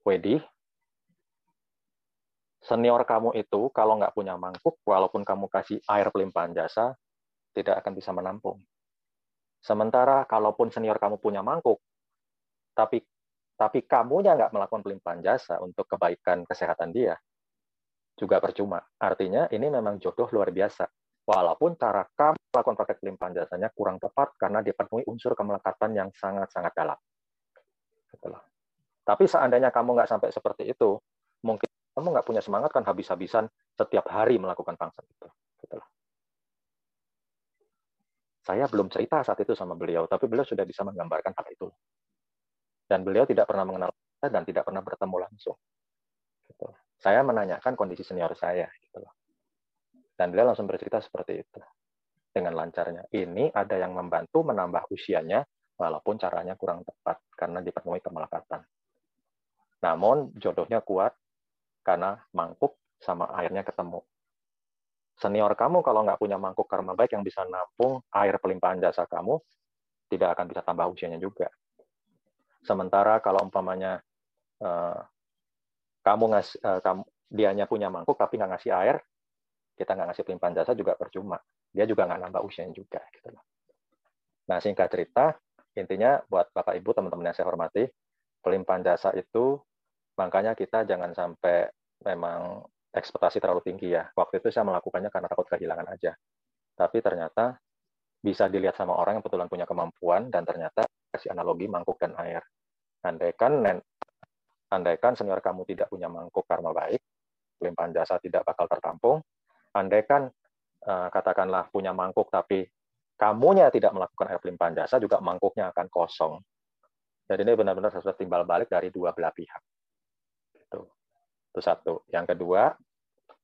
Wedi, senior kamu itu kalau nggak punya mangkuk, walaupun kamu kasih air pelimpahan jasa, tidak akan bisa menampung. Sementara kalaupun senior kamu punya mangkuk, tapi tapi kamunya nggak melakukan pelimpahan jasa untuk kebaikan kesehatan dia, juga percuma. Artinya ini memang jodoh luar biasa. Walaupun cara kamu melakukan praktek pelimpahan jasanya kurang tepat karena dipenuhi unsur kemelekatan yang sangat-sangat dalam. Gitu Tapi seandainya kamu nggak sampai seperti itu, mungkin kamu nggak punya semangat kan habis-habisan setiap hari melakukan function itu. Gitu Saya belum cerita saat itu sama beliau, tapi beliau sudah bisa menggambarkan hal itu. Dan beliau tidak pernah mengenal saya dan tidak pernah bertemu langsung. Gitu. Saya menanyakan kondisi senior saya. Gitu loh. Dan beliau langsung bercerita seperti itu. Dengan lancarnya. Ini ada yang membantu menambah usianya, walaupun caranya kurang tepat, karena dipenuhi kemelekatan. Namun jodohnya kuat, karena mangkuk sama airnya ketemu. Senior kamu kalau nggak punya mangkuk karma baik yang bisa nampung air pelimpahan jasa kamu, tidak akan bisa tambah usianya juga. Sementara kalau umpamanya uh, kamu ngasih, uh, kamu, dianya punya mangkuk tapi nggak ngasih air, kita nggak ngasih pelimpahan jasa juga percuma. Dia juga nggak nambah usianya juga. Gitu. Nah singkat cerita, intinya buat bapak ibu teman-teman yang saya hormati, pelimpahan jasa itu makanya kita jangan sampai memang ekspektasi terlalu tinggi ya. Waktu itu saya melakukannya karena takut kehilangan aja. Tapi ternyata bisa dilihat sama orang yang betulan punya kemampuan dan ternyata kasih analogi mangkuk dan air. Andaikan andaikan senior kamu tidak punya mangkuk karma baik, limpahan jasa tidak bakal tertampung. Andaikan uh, katakanlah punya mangkuk tapi kamunya tidak melakukan air limpahan jasa juga mangkuknya akan kosong. Jadi ini benar-benar sesuatu timbal balik dari dua belah pihak. Itu. Itu satu. Yang kedua,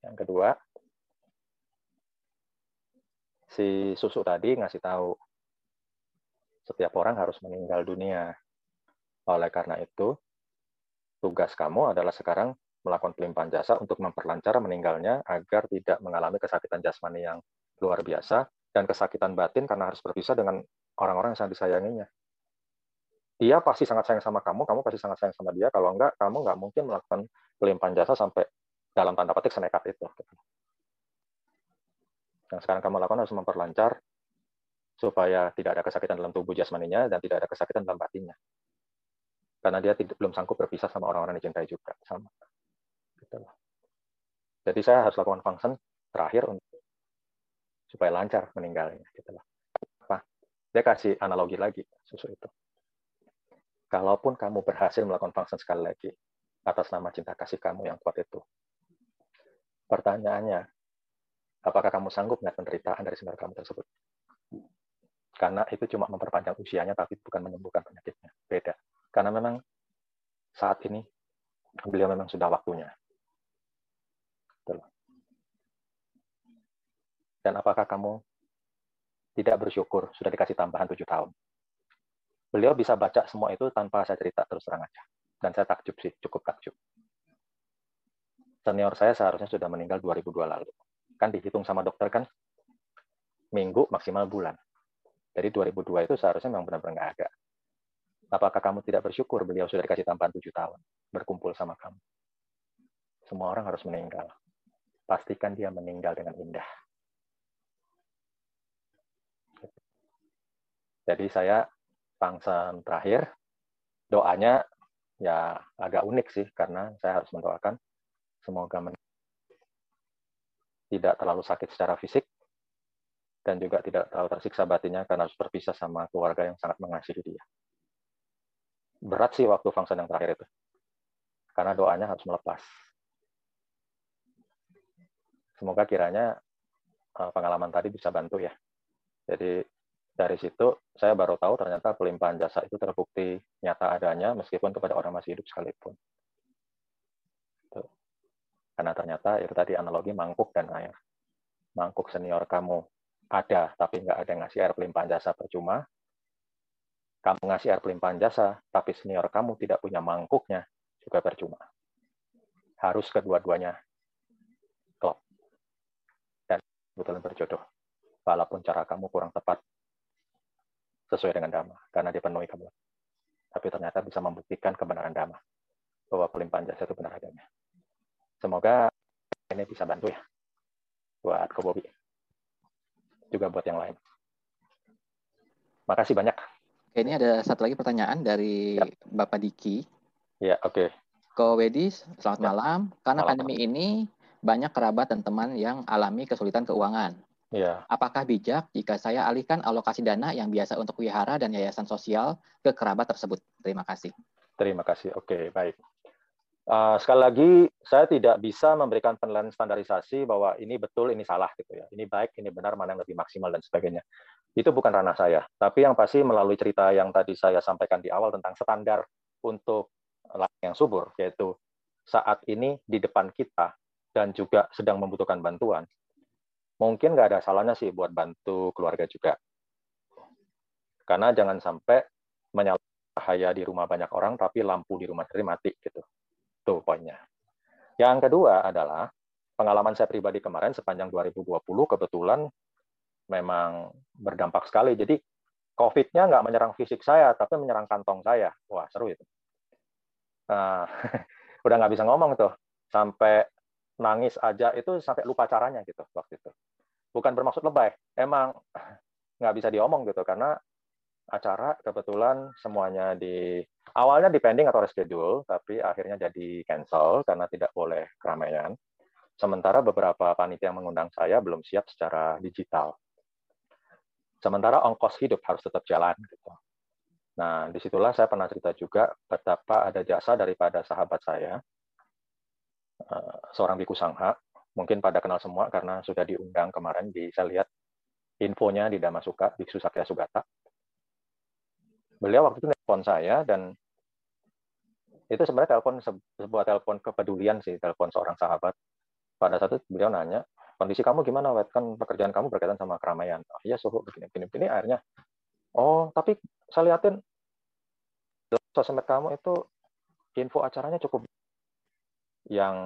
yang kedua, si susu tadi ngasih tahu setiap orang harus meninggal dunia. Oleh karena itu, tugas kamu adalah sekarang melakukan pelimpahan jasa untuk memperlancar meninggalnya agar tidak mengalami kesakitan jasmani yang luar biasa dan kesakitan batin karena harus berpisah dengan orang-orang yang sangat disayanginya. Dia pasti sangat sayang sama kamu, kamu pasti sangat sayang sama dia. Kalau enggak, kamu nggak mungkin melakukan pelimpahan jasa sampai dalam tanda petik senekat itu. Yang sekarang kamu lakukan harus memperlancar supaya tidak ada kesakitan dalam tubuh jasmaninya dan tidak ada kesakitan dalam batinnya. Karena dia tidak, belum sanggup berpisah sama orang-orang yang dicintai juga. Sama. Gitu Jadi saya harus lakukan function terakhir untuk supaya lancar meninggalnya. Gitu Apa? Dia kasih analogi lagi susu itu. Kalaupun kamu berhasil melakukan function sekali lagi atas nama cinta kasih kamu yang kuat itu, pertanyaannya, apakah kamu sanggup melihat penderitaan dari senior kamu tersebut? Karena itu cuma memperpanjang usianya, tapi bukan menyembuhkan penyakitnya. Beda. Karena memang saat ini beliau memang sudah waktunya. Dan apakah kamu tidak bersyukur sudah dikasih tambahan tujuh tahun? Beliau bisa baca semua itu tanpa saya cerita terus terang aja. Dan saya takjub sih, cukup takjub. Senior saya seharusnya sudah meninggal 2002 lalu kan dihitung sama dokter kan minggu maksimal bulan. Jadi 2002 itu seharusnya memang benar-benar nggak ada. Apakah kamu tidak bersyukur beliau sudah dikasih tambahan tujuh tahun berkumpul sama kamu? Semua orang harus meninggal. Pastikan dia meninggal dengan indah. Jadi saya pangsan terakhir, doanya ya agak unik sih, karena saya harus mendoakan semoga tidak terlalu sakit secara fisik dan juga tidak terlalu tersiksa batinnya karena harus berpisah sama keluarga yang sangat mengasihi dia. Berat sih waktu function yang terakhir itu. Karena doanya harus melepas. Semoga kiranya eh, pengalaman tadi bisa bantu ya. Jadi dari situ saya baru tahu ternyata pelimpahan jasa itu terbukti nyata adanya meskipun kepada orang masih hidup sekalipun. Karena ternyata itu tadi analogi mangkuk dan air. Mangkuk senior kamu ada, tapi nggak ada yang ngasih air pelimpahan jasa percuma. Kamu ngasih air pelimpahan jasa, tapi senior kamu tidak punya mangkuknya, juga percuma. Harus kedua-duanya klop. Dan betul berjodoh. Walaupun cara kamu kurang tepat sesuai dengan dhamma, karena dipenuhi kamu. Tapi ternyata bisa membuktikan kebenaran dhamma, bahwa pelimpahan jasa itu benar adanya. Semoga ini bisa bantu ya, buat Kobobi. Juga buat yang lain. Makasih banyak. Oke, ini ada satu lagi pertanyaan dari ya. Bapak Diki. Ya, oke. Okay. Ko Wedis, selamat ya. malam. Karena malam. pandemi ini banyak kerabat dan teman yang alami kesulitan keuangan. Ya. Apakah bijak jika saya alihkan alokasi dana yang biasa untuk wihara dan yayasan sosial ke kerabat tersebut? Terima kasih. Terima kasih. Oke, baik. Uh, sekali lagi, saya tidak bisa memberikan penilaian standarisasi bahwa ini betul, ini salah gitu ya. Ini baik, ini benar, mana yang lebih maksimal dan sebagainya itu bukan ranah saya. Tapi yang pasti melalui cerita yang tadi saya sampaikan di awal tentang standar untuk lahan yang subur, yaitu saat ini di depan kita dan juga sedang membutuhkan bantuan, mungkin nggak ada salahnya sih buat bantu keluarga juga. Karena jangan sampai menyalakan bahaya di rumah banyak orang, tapi lampu di rumah sendiri mati gitu. Tuh poinnya. Yang kedua adalah pengalaman saya pribadi kemarin sepanjang 2020 kebetulan memang berdampak sekali. Jadi COVID-nya nggak menyerang fisik saya, tapi menyerang kantong saya. Wah, seru itu. Nah, [laughs] udah nggak bisa ngomong tuh. Sampai nangis aja itu sampai lupa caranya gitu waktu itu. Bukan bermaksud lebay, emang nggak bisa diomong gitu karena acara kebetulan semuanya di awalnya depending atau reschedule, tapi akhirnya jadi cancel karena tidak boleh keramaian. Sementara beberapa panitia yang mengundang saya belum siap secara digital. Sementara ongkos hidup harus tetap jalan. Gitu. Nah, di situlah saya pernah cerita juga betapa ada jasa daripada sahabat saya, eh, seorang biku sangha, mungkin pada kenal semua karena sudah diundang kemarin di saya lihat infonya di Damasuka, Biksu Sakya Sugata. Beliau waktu itu telepon saya dan itu sebenarnya telepon sebuah telepon kepedulian sih, telepon seorang sahabat. Pada saat itu beliau nanya, kondisi kamu gimana wet? Kan pekerjaan kamu berkaitan sama keramaian. Oh, iya suhu begini begini begini akhirnya oh tapi saya liatin sosmed kamu itu info acaranya cukup yang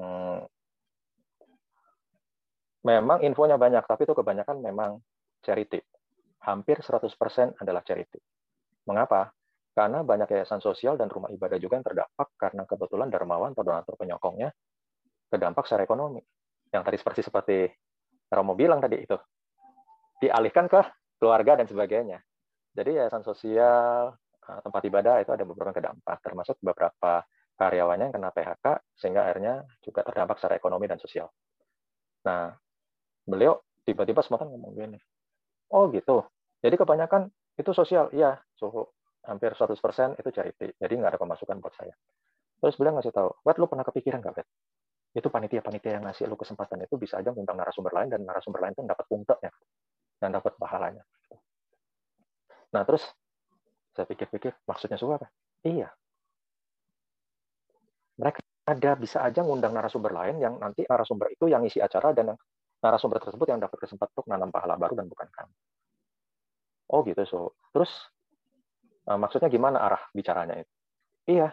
memang infonya banyak tapi itu kebanyakan memang charity. Hampir 100% adalah charity mengapa karena banyak yayasan sosial dan rumah ibadah juga yang terdampak karena kebetulan dermawan atau donatur penyokongnya terdampak secara ekonomi yang tadi seperti seperti Romo bilang tadi itu dialihkan ke keluarga dan sebagainya. Jadi yayasan sosial eh, tempat ibadah itu ada beberapa yang terdampak, termasuk beberapa karyawannya yang kena PHK sehingga akhirnya juga terdampak secara ekonomi dan sosial. Nah, beliau tiba-tiba spontan ngomong gini, oh gitu. Jadi kebanyakan itu sosial, iya, suhu hampir 100% itu charity, jadi nggak ada pemasukan buat saya. Terus beliau ngasih tahu, Wet, lu pernah kepikiran nggak, Wet? itu panitia-panitia yang ngasih lu kesempatan itu bisa aja ngundang narasumber lain dan narasumber lain itu dapat ya dan dapat pahalanya. Nah terus saya pikir-pikir maksudnya suka apa? Iya. Mereka ada bisa aja ngundang narasumber lain yang nanti narasumber itu yang isi acara dan yang narasumber tersebut yang dapat kesempatan untuk nanam pahala baru dan bukan kamu. Oh gitu so. Terus uh, maksudnya gimana arah bicaranya itu? Iya,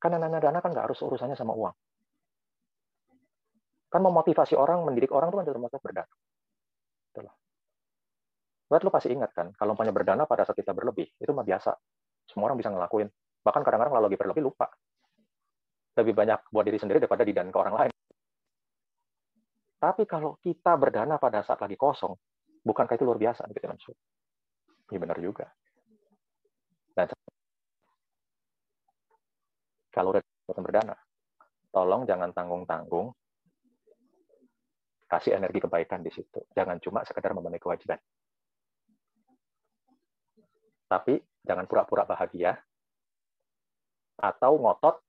karena nanya dana kan nggak harus urusannya sama uang. Kan memotivasi orang, mendidik orang itu kan termasuk berdana. Itulah. Buat lu pasti ingat kan, kalau umpamanya berdana pada saat kita berlebih, itu mah biasa. Semua orang bisa ngelakuin. Bahkan kadang-kadang kalau lagi berlebih lupa. Lebih banyak buat diri sendiri daripada di dan ke orang lain. Tapi kalau kita berdana pada saat lagi kosong, bukankah itu luar biasa? Gitu, Iya benar juga. Dan kalau udah berdana, tolong jangan tanggung-tanggung, kasih energi kebaikan di situ. Jangan cuma sekedar memenuhi kewajiban. Tapi jangan pura-pura bahagia, atau ngotot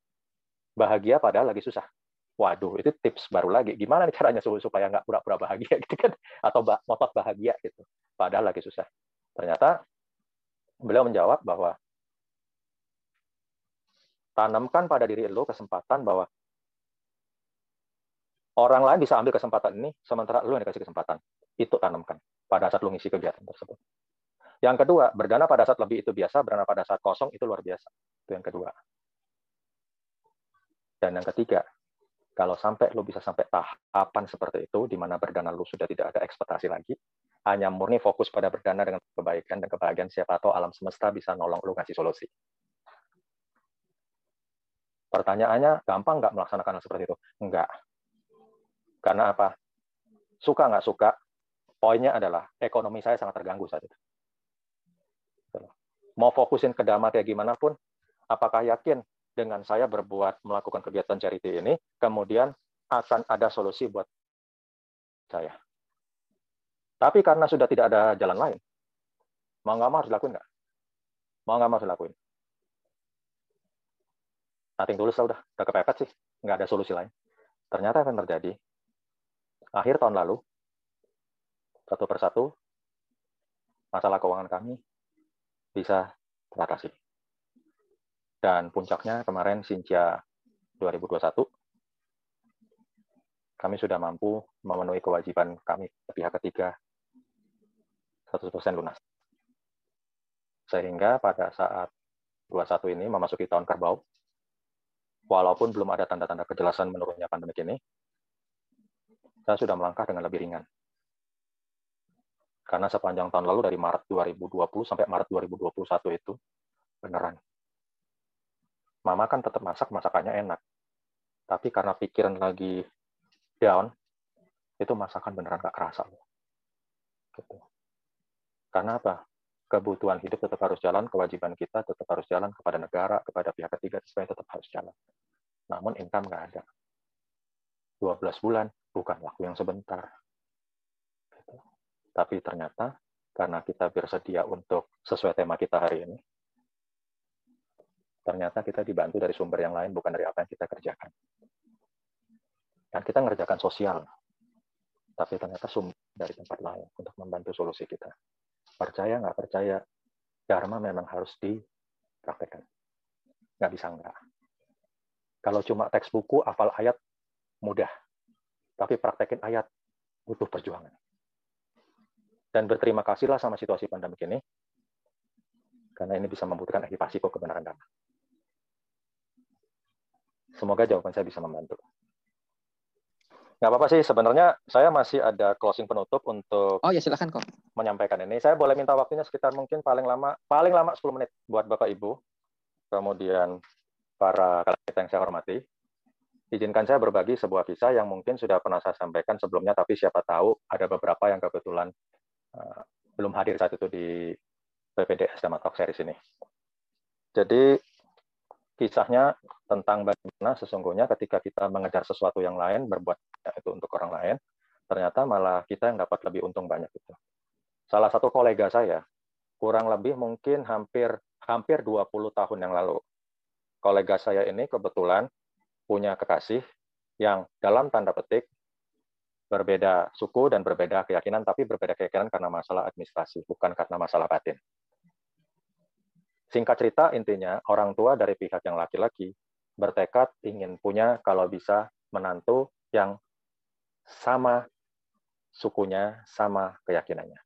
bahagia padahal lagi susah. Waduh, itu tips baru lagi. Gimana nih caranya supaya nggak pura-pura bahagia gitu kan? [laughs] Atau ngotot bahagia gitu, padahal lagi susah. Ternyata beliau menjawab bahwa tanamkan pada diri lo kesempatan bahwa orang lain bisa ambil kesempatan ini, sementara lo yang dikasih kesempatan. Itu tanamkan pada saat lo ngisi kegiatan tersebut. Yang kedua, berdana pada saat lebih itu biasa, berdana pada saat kosong itu luar biasa. Itu yang kedua. Dan yang ketiga, kalau sampai lu bisa sampai tahapan seperti itu, di mana berdana lu sudah tidak ada ekspektasi lagi, hanya murni fokus pada berdana dengan kebaikan dan kebahagiaan siapa tahu alam semesta bisa nolong lu ngasih solusi. Pertanyaannya, gampang nggak melaksanakan hal seperti itu? Enggak. Karena apa? Suka nggak suka, poinnya adalah ekonomi saya sangat terganggu saat itu. Mau fokusin ke dhamma kayak gimana pun, apakah yakin dengan saya berbuat melakukan kegiatan charity ini, kemudian akan ada solusi buat saya. Tapi karena sudah tidak ada jalan lain, mau nggak mau harus dilakuin nggak? Mau nggak mau harus dilakuin. Nating tulus lah udah, udah kepepet sih, nggak ada solusi lain. Ternyata akan terjadi. Akhir tahun lalu, satu persatu, masalah keuangan kami bisa teratasi. Dan puncaknya kemarin Sinja 2021, kami sudah mampu memenuhi kewajiban kami pihak ketiga 100% lunas. Sehingga pada saat 21 ini memasuki tahun kerbau, walaupun belum ada tanda-tanda kejelasan menurunnya pandemi ini, saya sudah melangkah dengan lebih ringan. Karena sepanjang tahun lalu dari Maret 2020 sampai Maret 2021 itu beneran mama kan tetap masak masakannya enak. Tapi karena pikiran lagi down itu masakan beneran gak kerasa. Gitu. karena apa? Kebutuhan hidup tetap harus jalan kewajiban kita tetap harus jalan kepada negara kepada pihak ketiga supaya tetap harus jalan. Namun income nggak ada. 12 bulan bukan waktu yang sebentar. Gitu. tapi ternyata karena kita bersedia untuk sesuai tema kita hari ini ternyata kita dibantu dari sumber yang lain bukan dari apa yang kita kerjakan. Dan kita ngerjakan sosial, tapi ternyata sumber dari tempat lain untuk membantu solusi kita. Percaya nggak percaya, Dharma memang harus dipraktekkan. Nggak bisa nggak. Kalau cuma teks buku, hafal ayat, mudah. Tapi praktekin ayat, butuh perjuangan. Dan berterima kasihlah sama situasi pandemi ini, karena ini bisa membutuhkan aktivasi kok kebenaran dharma. Semoga jawaban saya bisa membantu. Nggak apa-apa sih, sebenarnya saya masih ada closing penutup untuk Oh ya silakan kok. menyampaikan ini. Saya boleh minta waktunya sekitar mungkin paling lama paling lama 10 menit buat Bapak Ibu. Kemudian para kita yang saya hormati. Izinkan saya berbagi sebuah kisah yang mungkin sudah pernah saya sampaikan sebelumnya, tapi siapa tahu ada beberapa yang kebetulan uh, belum hadir saat itu di PPDS Dhamma Talk Series ini. Jadi kisahnya tentang bagaimana sesungguhnya ketika kita mengejar sesuatu yang lain, berbuat itu untuk orang lain, ternyata malah kita yang dapat lebih untung banyak itu. Salah satu kolega saya, kurang lebih mungkin hampir hampir 20 tahun yang lalu. Kolega saya ini kebetulan punya kekasih yang dalam tanda petik berbeda suku dan berbeda keyakinan, tapi berbeda keyakinan karena masalah administrasi, bukan karena masalah batin. Singkat cerita, intinya orang tua dari pihak yang laki-laki bertekad ingin punya kalau bisa menantu yang sama sukunya, sama keyakinannya.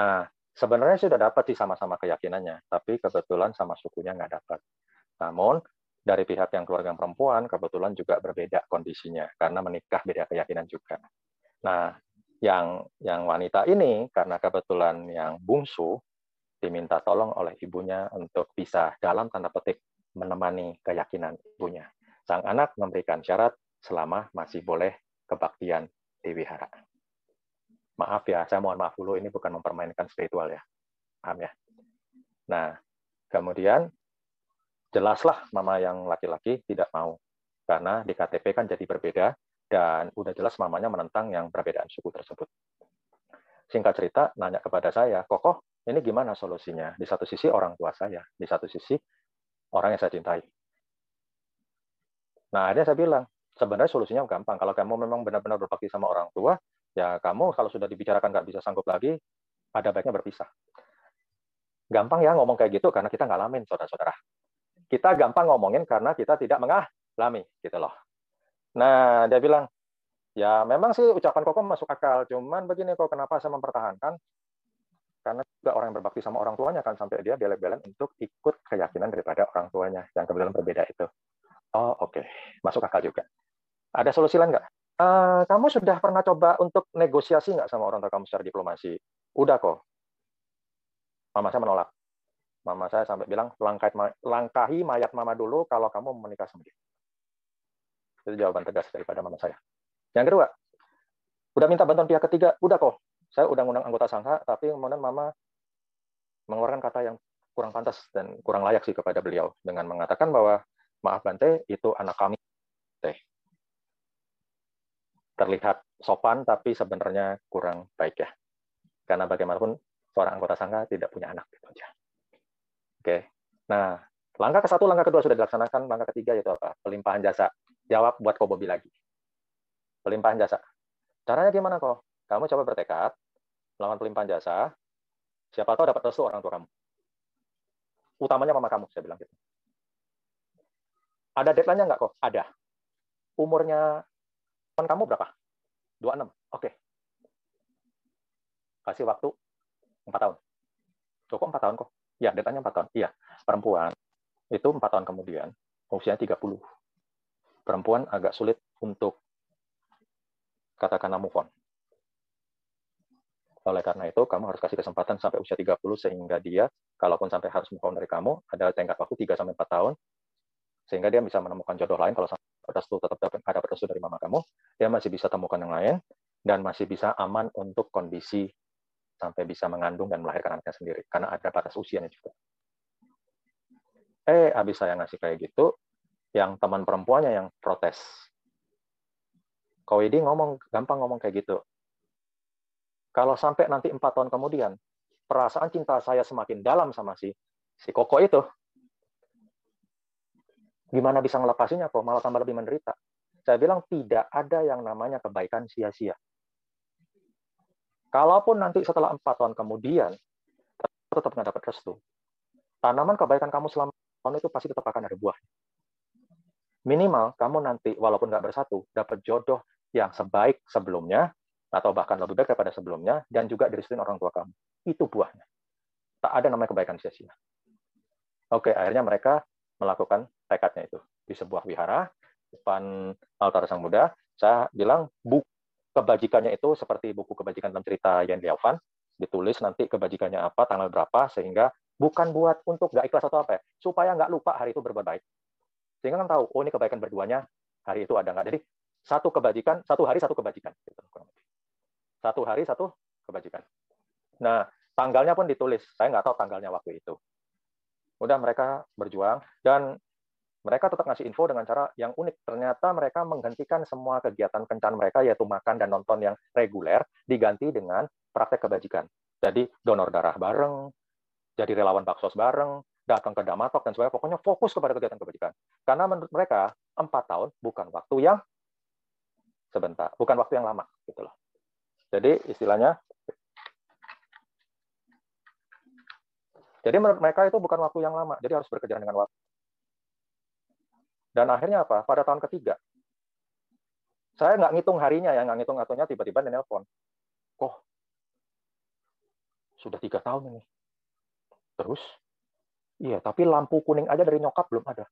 Nah, sebenarnya sudah dapat sih sama-sama keyakinannya, tapi kebetulan sama sukunya nggak dapat. Namun, dari pihak yang keluarga perempuan, kebetulan juga berbeda kondisinya, karena menikah beda keyakinan juga. Nah, yang yang wanita ini, karena kebetulan yang bungsu, diminta tolong oleh ibunya untuk bisa dalam tanda petik menemani keyakinan ibunya. Sang anak memberikan syarat selama masih boleh kebaktian di wihara. Maaf ya, saya mohon maaf dulu, ini bukan mempermainkan spiritual ya. Paham ya? Nah, kemudian jelaslah mama yang laki-laki tidak mau. Karena di KTP kan jadi berbeda, dan udah jelas mamanya menentang yang perbedaan suku tersebut. Singkat cerita, nanya kepada saya, Kokoh, ini gimana solusinya? Di satu sisi orang tua saya, di satu sisi orang yang saya cintai. Nah, akhirnya saya bilang, sebenarnya solusinya gampang. Kalau kamu memang benar-benar berbakti sama orang tua, ya kamu kalau sudah dibicarakan nggak bisa sanggup lagi, ada baiknya berpisah. Gampang ya ngomong kayak gitu karena kita ngalamin, saudara-saudara. Kita gampang ngomongin karena kita tidak mengalami, gitu loh. Nah, dia bilang, ya memang sih ucapan koko masuk akal, cuman begini kok kenapa saya mempertahankan karena juga orang yang berbakti sama orang tuanya kan sampai dia bela-belan untuk ikut keyakinan daripada orang tuanya yang kebetulan berbeda itu. Oh oke, okay. masuk akal juga. Ada solusi lain nggak? Uh, kamu sudah pernah coba untuk negosiasi nggak sama orang tua kamu secara diplomasi? Udah kok. Mama saya menolak. Mama saya sampai bilang, langkahi mayat mama dulu kalau kamu menikah sama dia. Itu jawaban tegas daripada mama saya. Yang kedua, udah minta bantuan pihak ketiga, udah kok saya udah ngundang anggota sangka, tapi kemudian mama mengeluarkan kata yang kurang pantas dan kurang layak sih kepada beliau dengan mengatakan bahwa maaf Bante itu anak kami. Teh. Terlihat sopan tapi sebenarnya kurang baik ya. Karena bagaimanapun seorang anggota sangka tidak punya anak gitu aja. Oke. Nah langkah ke satu langkah kedua sudah dilaksanakan. Langkah ketiga yaitu apa? Pelimpahan jasa. Jawab buat Kobobi lagi. Pelimpahan jasa. Caranya gimana kok kamu coba bertekad melakukan pelimpahan jasa, siapa tahu dapat restu orang tua kamu. Utamanya mama kamu, saya bilang gitu. Ada deadline-nya nggak kok? Ada. Umurnya teman kamu berapa? 26. Oke. Kasih waktu 4 tahun. Cukup 4 tahun kok. Ya, deadline-nya 4 tahun. Iya. Perempuan itu 4 tahun kemudian, usianya 30. Perempuan agak sulit untuk katakanlah move on. Oleh karena itu, kamu harus kasih kesempatan sampai usia 30 sehingga dia, kalaupun sampai harus move on dari kamu, ada tenggat waktu 3 sampai 4 tahun, sehingga dia bisa menemukan jodoh lain. Kalau restu tetap ada restu dari mama kamu, dia masih bisa temukan yang lain dan masih bisa aman untuk kondisi sampai bisa mengandung dan melahirkan anaknya sendiri karena ada batas usianya juga. Eh, habis saya ngasih kayak gitu, yang teman perempuannya yang protes. Kau ini ngomong gampang ngomong kayak gitu. Kalau sampai nanti empat tahun kemudian, perasaan cinta saya semakin dalam sama si si Koko itu, gimana bisa ngelepasinya kok? Malah tambah lebih menderita. Saya bilang tidak ada yang namanya kebaikan sia-sia. Kalaupun nanti setelah empat tahun kemudian tetap nggak dapat restu, tanaman kebaikan kamu selama tahun itu pasti tetap akan ada buah. Minimal kamu nanti walaupun nggak bersatu dapat jodoh yang sebaik sebelumnya atau bahkan lebih baik daripada sebelumnya, dan juga direstuin orang tua kamu. Itu buahnya. Tak ada namanya kebaikan sia-sia. Oke, akhirnya mereka melakukan tekadnya itu di sebuah wihara depan altar Sang Buddha. Saya bilang buku kebajikannya itu seperti buku kebajikan dalam cerita Yan Liaofan, ditulis nanti kebajikannya apa, tanggal berapa, sehingga bukan buat untuk nggak ikhlas atau apa ya, supaya nggak lupa hari itu berbuat baik. Sehingga kan tahu, oh ini kebaikan berduanya, hari itu ada nggak. Jadi satu kebajikan, satu hari satu kebajikan. Gitu, satu hari satu kebajikan. Nah, tanggalnya pun ditulis. Saya nggak tahu tanggalnya waktu itu. Udah mereka berjuang dan mereka tetap ngasih info dengan cara yang unik. Ternyata mereka menghentikan semua kegiatan kencan mereka yaitu makan dan nonton yang reguler diganti dengan praktek kebajikan. Jadi donor darah bareng, jadi relawan baksos bareng, datang ke Damatok dan sebagainya. Pokoknya fokus kepada kegiatan kebajikan. Karena menurut mereka empat tahun bukan waktu yang sebentar, bukan waktu yang lama gitu loh. Jadi istilahnya Jadi menurut mereka itu bukan waktu yang lama, jadi harus bekerja dengan waktu. Dan akhirnya apa? Pada tahun ketiga, saya nggak ngitung harinya ya, nggak ngitung atunya tiba-tiba dia nelpon. Kok sudah tiga tahun ini. Terus, iya, tapi lampu kuning aja dari nyokap belum ada.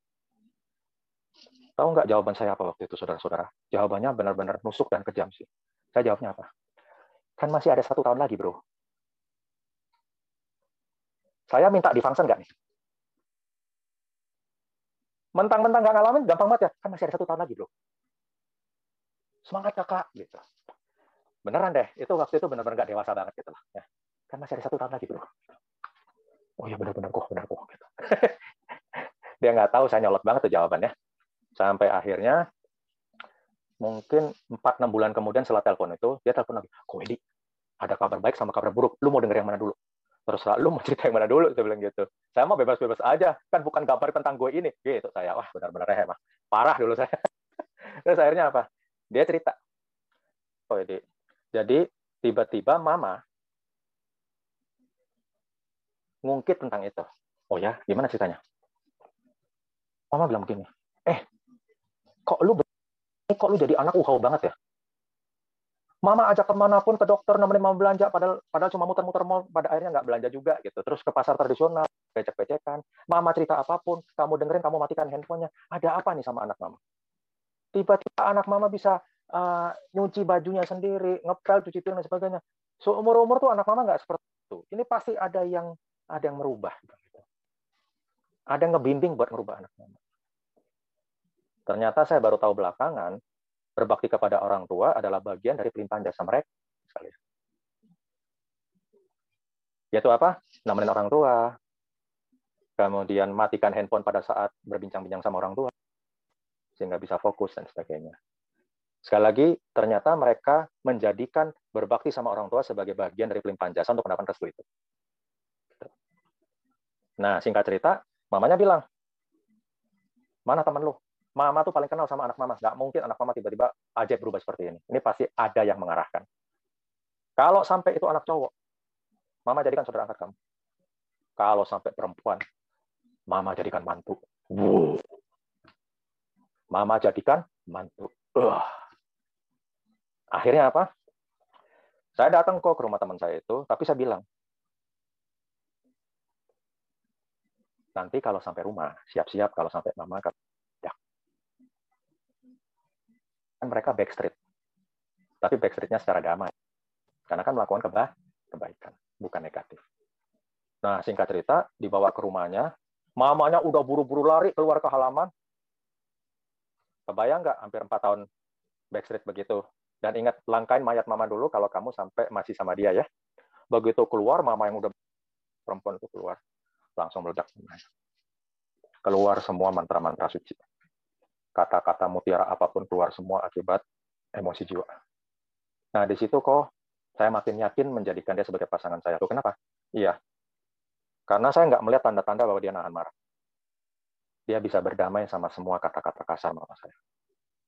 Tahu nggak jawaban saya apa waktu itu, saudara-saudara? Jawabannya benar-benar nusuk dan kejam sih. Saya jawabnya apa? Kan masih ada satu tahun lagi, bro. Saya minta di function nggak nih? Mentang-mentang nggak ngalamin, gampang banget ya. Kan masih ada satu tahun lagi, bro. Semangat kakak, gitu. Beneran deh, itu waktu itu benar-benar nggak dewasa banget gitu lah. Ya. Kan masih ada satu tahun lagi, bro. Oh iya benar-benar kok, benar kok. Dia nggak tahu saya nyolot banget tuh jawabannya. Sampai akhirnya mungkin 4-6 bulan kemudian setelah telepon itu, dia telepon lagi, kok Edi, ada kabar baik sama kabar buruk, lu mau denger yang mana dulu? Terus lu mau cerita yang mana dulu? Saya bilang gitu. Saya mau bebas-bebas aja, kan bukan kabar tentang gue ini. Gitu saya, wah benar-benar ya. Parah dulu saya. [laughs] Terus akhirnya apa? Dia cerita, oh Edi, jadi tiba-tiba mama ngungkit tentang itu. Oh ya, gimana ceritanya? Mama bilang begini, eh, kok lu kok lu jadi anak uhau banget ya? Mama ajak ke mana pun ke dokter nemenin mama belanja, padahal padahal cuma muter-muter mall, pada akhirnya nggak belanja juga gitu. Terus ke pasar tradisional, becek-becekan. Mama cerita apa pun, kamu dengerin, kamu matikan handphonenya. Ada apa nih sama anak mama? Tiba-tiba anak mama bisa uh, nyuci bajunya sendiri, ngepel, cuci piring dan sebagainya. So umur-umur tuh anak mama nggak seperti itu. Ini pasti ada yang ada yang merubah. Gitu. Ada yang ngebimbing buat merubah anak mama. Ternyata saya baru tahu belakangan, berbakti kepada orang tua adalah bagian dari pelimpahan jasa mereka. Yaitu apa? Nemenin orang tua, kemudian matikan handphone pada saat berbincang-bincang sama orang tua, sehingga bisa fokus dan sebagainya. Sekali lagi, ternyata mereka menjadikan berbakti sama orang tua sebagai bagian dari pelimpahan jasa untuk mendapatkan restu itu. Nah, singkat cerita, mamanya bilang, mana teman lu? Mama tuh paling kenal sama anak mama. Nggak mungkin anak mama tiba-tiba aja berubah seperti ini. Ini pasti ada yang mengarahkan. Kalau sampai itu anak cowok, mama jadikan saudara angkat kamu. Kalau sampai perempuan, mama jadikan mantu. Wow. Mama jadikan mantu. Akhirnya apa? Saya datang kok ke rumah teman saya itu, tapi saya bilang, nanti kalau sampai rumah, siap-siap kalau sampai mama kan mereka backstreet. Tapi backstreetnya secara damai. Karena kan melakukan keba kebaikan, bukan negatif. Nah, singkat cerita, dibawa ke rumahnya, mamanya udah buru-buru lari keluar ke halaman. Kebayang nggak hampir empat tahun backstreet begitu? Dan ingat, langkain mayat mama dulu kalau kamu sampai masih sama dia ya. Begitu keluar, mama yang udah perempuan itu keluar. Langsung meledak Keluar semua mantra-mantra suci kata-kata mutiara apa pun keluar semua akibat emosi jiwa. Nah, di situ kok saya makin yakin menjadikan dia sebagai pasangan saya. Tuh, kenapa? Iya. Karena saya nggak melihat tanda-tanda bahwa dia nahan marah. Dia bisa berdamai sama semua kata-kata kasar mama saya.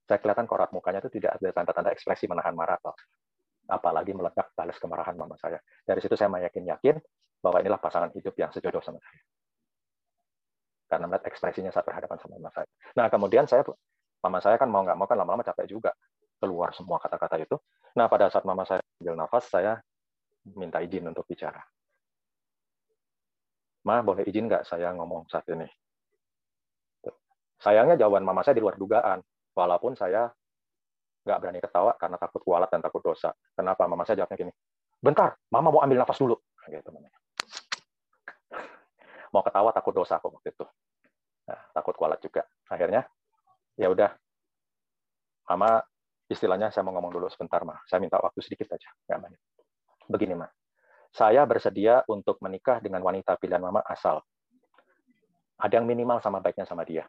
Saya kelihatan korat mukanya itu tidak ada tanda-tanda ekspresi menahan marah atau apalagi meledak balas kemarahan mama saya. Dari situ saya makin yakin bahwa inilah pasangan hidup yang sejodoh sama saya karena melihat ekspresinya saat berhadapan sama mama saya. Nah, kemudian saya mama saya kan mau nggak mau kan lama-lama capek juga keluar semua kata-kata itu. Nah, pada saat mama saya ambil nafas, saya minta izin untuk bicara. Ma, boleh izin nggak saya ngomong saat ini? Sayangnya jawaban mama saya di luar dugaan, walaupun saya nggak berani ketawa karena takut kualat dan takut dosa. Kenapa? Mama saya jawabnya gini, bentar, mama mau ambil nafas dulu. Gitu, mau ketawa takut dosa kok waktu itu. Nah, takut kualat juga. Akhirnya ya udah. Mama istilahnya saya mau ngomong dulu sebentar mah saya minta waktu sedikit aja nggak begini mah saya bersedia untuk menikah dengan wanita pilihan mama asal. Ada yang minimal sama baiknya sama dia.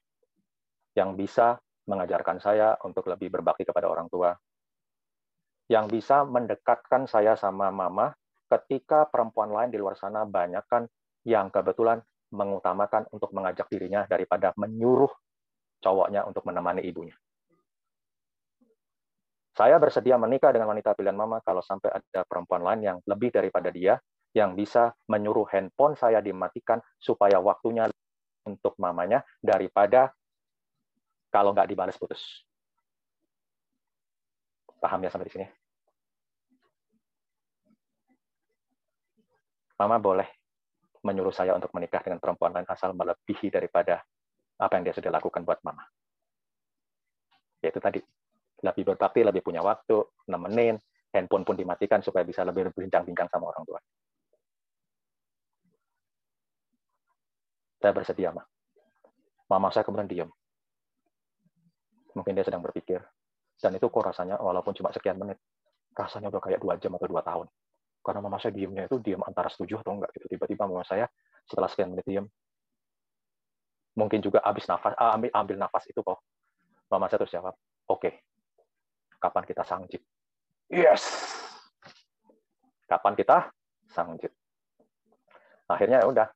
Yang bisa mengajarkan saya untuk lebih berbakti kepada orang tua. Yang bisa mendekatkan saya sama mama ketika perempuan lain di luar sana banyak kan yang kebetulan mengutamakan untuk mengajak dirinya daripada menyuruh cowoknya untuk menemani ibunya. Saya bersedia menikah dengan wanita pilihan mama kalau sampai ada perempuan lain yang lebih daripada dia yang bisa menyuruh handphone saya dimatikan supaya waktunya untuk mamanya daripada kalau nggak dibalas putus. Paham ya sampai di sini? Mama boleh menyuruh saya untuk menikah dengan perempuan lain asal melebihi daripada apa yang dia sudah lakukan buat mama. Yaitu tadi, lebih berbakti, lebih punya waktu, nemenin, handphone pun dimatikan supaya bisa lebih berbincang-bincang sama orang tua. Saya bersedia, mah. Mama saya kemudian diam. Mungkin dia sedang berpikir. Dan itu kok rasanya, walaupun cuma sekian menit, rasanya udah kayak dua jam atau dua tahun karena mama saya diemnya itu diam antara setuju atau enggak gitu. Tiba-tiba mama saya setelah sekian menit diam mungkin juga habis nafas ah, ambil ambil nafas itu kok. Mama saya terus jawab oke okay. kapan kita sangjit yes. Kapan kita sangjit akhirnya ya udah.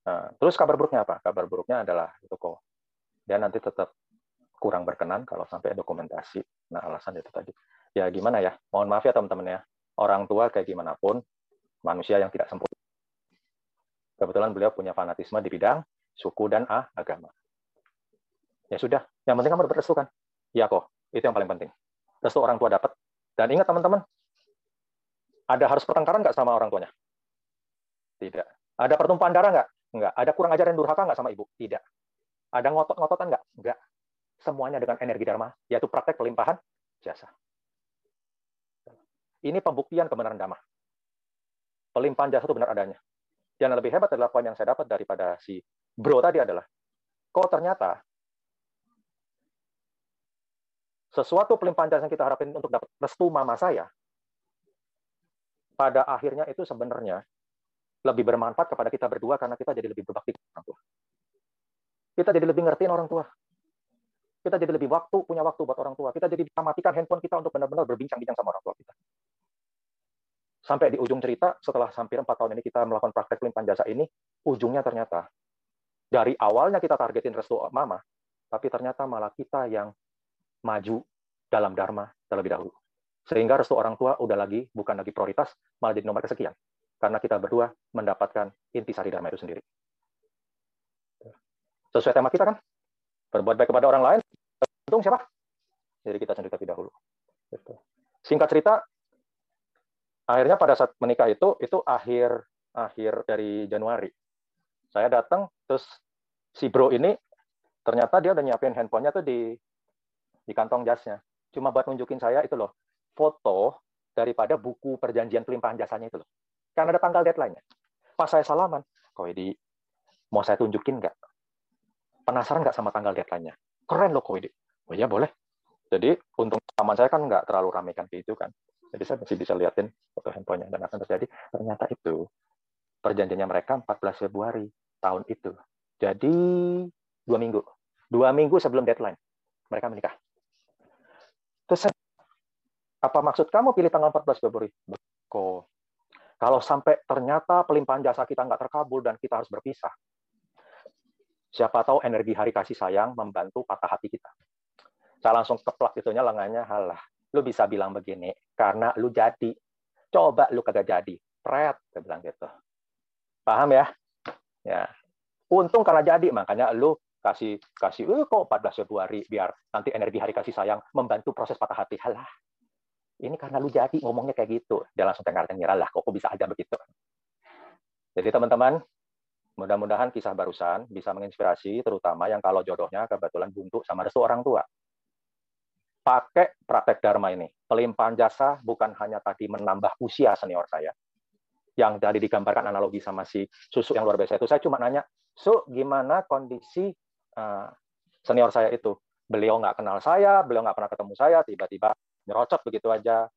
Nah, terus kabar buruknya apa? Kabar buruknya adalah itu kok. Dia nanti tetap kurang berkenan kalau sampai dokumentasi. Nah alasan itu tadi. Ya gimana ya? Mohon maaf ya teman-teman ya orang tua kayak gimana pun, manusia yang tidak sempurna. Kebetulan beliau punya fanatisme di bidang suku dan ah, agama. Ya sudah, yang penting kamu dapat restu kan? Ya kok, itu yang paling penting. Restu orang tua dapat, Dan ingat teman-teman, ada harus pertengkaran nggak sama orang tuanya? Tidak. Ada pertumpahan darah nggak? Nggak. Ada kurang ajar dan durhaka nggak sama ibu? Tidak. Ada ngotot-ngototan nggak? Nggak. Semuanya dengan energi dharma, yaitu praktek pelimpahan jasa. Ini pembuktian kebenaran dhamma. Pelimpahan jasa itu benar adanya. Yang lebih hebat adalah poin yang saya dapat daripada si bro tadi adalah, kok ternyata sesuatu pelimpahan jasa yang kita harapin untuk dapat restu mama saya, pada akhirnya itu sebenarnya lebih bermanfaat kepada kita berdua karena kita jadi lebih berbakti orang tua. Kita jadi lebih ngertiin orang tua. Kita jadi lebih waktu, punya waktu buat orang tua. Kita jadi bisa matikan handphone kita untuk benar-benar berbincang-bincang sama orang tua kita. Sampai di ujung cerita, setelah hampir empat tahun ini kita melakukan praktek pelimpahan jasa ini, ujungnya ternyata dari awalnya kita targetin restu mama, tapi ternyata malah kita yang maju dalam dharma terlebih dahulu. Sehingga restu orang tua udah lagi bukan lagi prioritas, malah jadi nomor kesekian. Karena kita berdua mendapatkan intisari dharma itu sendiri. Sesuai tema kita kan? Berbuat baik kepada orang lain, untung siapa? Jadi kita sendiri terlebih dahulu. Gitu. Singkat cerita, akhirnya pada saat menikah itu, itu akhir akhir dari Januari. Saya datang, terus si bro ini ternyata dia udah nyiapin handphonenya tuh di di kantong jasnya. Cuma buat nunjukin saya itu loh, foto daripada buku perjanjian pelimpahan jasanya itu loh. Karena ada tanggal deadline-nya. Pas saya salaman, kok di mau saya tunjukin nggak? Penasaran nggak sama tanggal deadline-nya? Keren loh Koidi. Oh iya boleh. Jadi untung taman saya kan nggak terlalu ramai kan itu kan. Jadi saya masih bisa liatin foto handphonenya dan akan terjadi. Ternyata itu perjanjiannya mereka 14 Februari tahun itu. Jadi dua minggu. Dua minggu sebelum deadline mereka menikah. Terus apa maksud kamu pilih tanggal 14 Februari? Kok kalau sampai ternyata pelimpahan jasa kita nggak terkabul dan kita harus berpisah, siapa tahu energi hari kasih sayang membantu patah hati kita. Saya langsung keplak itunya lengannya, halah, lu bisa bilang begini, karena lu jadi. Coba lu kagak jadi. Pret, saya bilang gitu. Paham ya? Ya. Untung karena jadi, makanya lu kasih kasih eh kok 14 Februari biar nanti energi hari kasih sayang membantu proses patah hati halah ini karena lu jadi ngomongnya kayak gitu dia langsung tengah lah kok bisa aja begitu jadi teman-teman mudah-mudahan kisah barusan bisa menginspirasi terutama yang kalau jodohnya kebetulan buntu sama restu orang tua pakai praktek dharma ini pelimpahan jasa bukan hanya tadi menambah usia senior saya yang tadi digambarkan analogi sama si susu yang luar biasa itu saya cuma nanya su gimana kondisi Eh, senior saya itu. Beliau nggak kenal saya, beliau nggak pernah ketemu saya, tiba-tiba nyerocot begitu aja.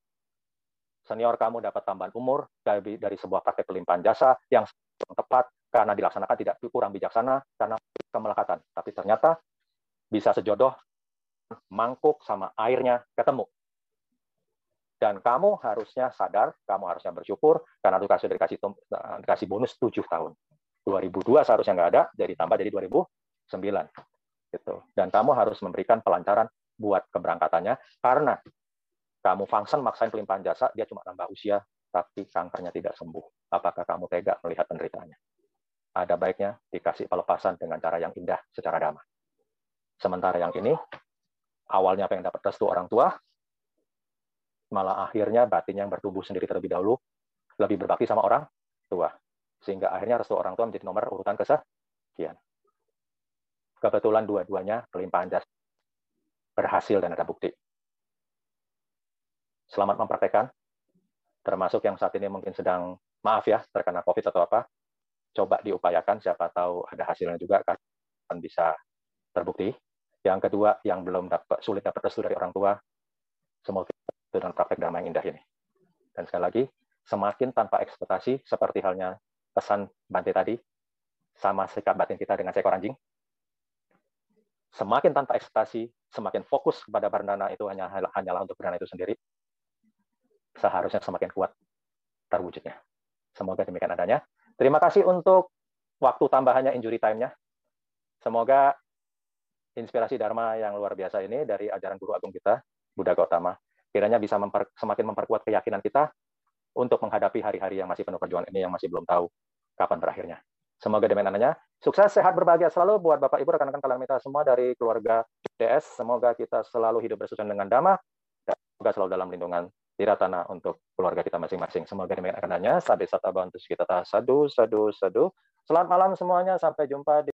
Senior kamu dapat tambahan umur dari, dari sebuah praktek pelimpahan jasa yang tepat karena dilaksanakan tidak kurang bijaksana karena kemelekatan. Tapi ternyata bisa sejodoh mangkuk sama airnya ketemu. Dan kamu harusnya sadar, kamu harusnya bersyukur karena itu kasih dikasih, dikasih bonus 7 tahun. 2002 seharusnya nggak ada, jadi tambah jadi 2000 sembilan gitu dan kamu harus memberikan pelancaran buat keberangkatannya karena kamu function maksain pelimpahan jasa dia cuma nambah usia tapi kankernya tidak sembuh. Apakah kamu tega melihat penderitaannya ada baiknya dikasih pelepasan dengan cara yang indah secara damai. Sementara yang ini awalnya pengen dapat restu orang tua malah akhirnya batin yang bertumbuh sendiri terlebih dahulu lebih berbakti sama orang tua sehingga akhirnya restu orang tua menjadi nomor urutan kesekian. Kebetulan dua-duanya pelimpahan jasa. Berhasil dan ada bukti. Selamat mempraktekkan, termasuk yang saat ini mungkin sedang maaf ya terkena COVID atau apa, coba diupayakan, siapa tahu ada hasilnya juga kan bisa terbukti. Yang kedua, yang belum dapat sulit dapat restu dari orang tua, semoga dengan praktek damai yang indah ini. Dan sekali lagi, semakin tanpa ekspektasi, seperti halnya pesan Bante tadi, sama sikap batin kita dengan seekor anjing, semakin tanpa ekspektasi, semakin fokus kepada Bardana itu hanya hanyalah untuk Bardana itu sendiri, seharusnya semakin kuat terwujudnya. Semoga demikian adanya. Terima kasih untuk waktu tambahannya injury time-nya. Semoga inspirasi Dharma yang luar biasa ini dari ajaran Guru Agung kita, Buddha Gautama, kiranya bisa memper, semakin memperkuat keyakinan kita untuk menghadapi hari-hari yang masih penuh perjuangan ini yang masih belum tahu kapan berakhirnya. Semoga demikian adanya. Sukses, sehat, berbahagia selalu buat Bapak Ibu, rekan-rekan kalian kita semua dari keluarga DS. Semoga kita selalu hidup bersusun dengan damai dan semoga selalu dalam lindungan tiratana untuk keluarga kita masing-masing. Semoga demikian adanya. Sampai sata bantu kita sadu, sadu, sadu. Selamat malam semuanya. Sampai jumpa di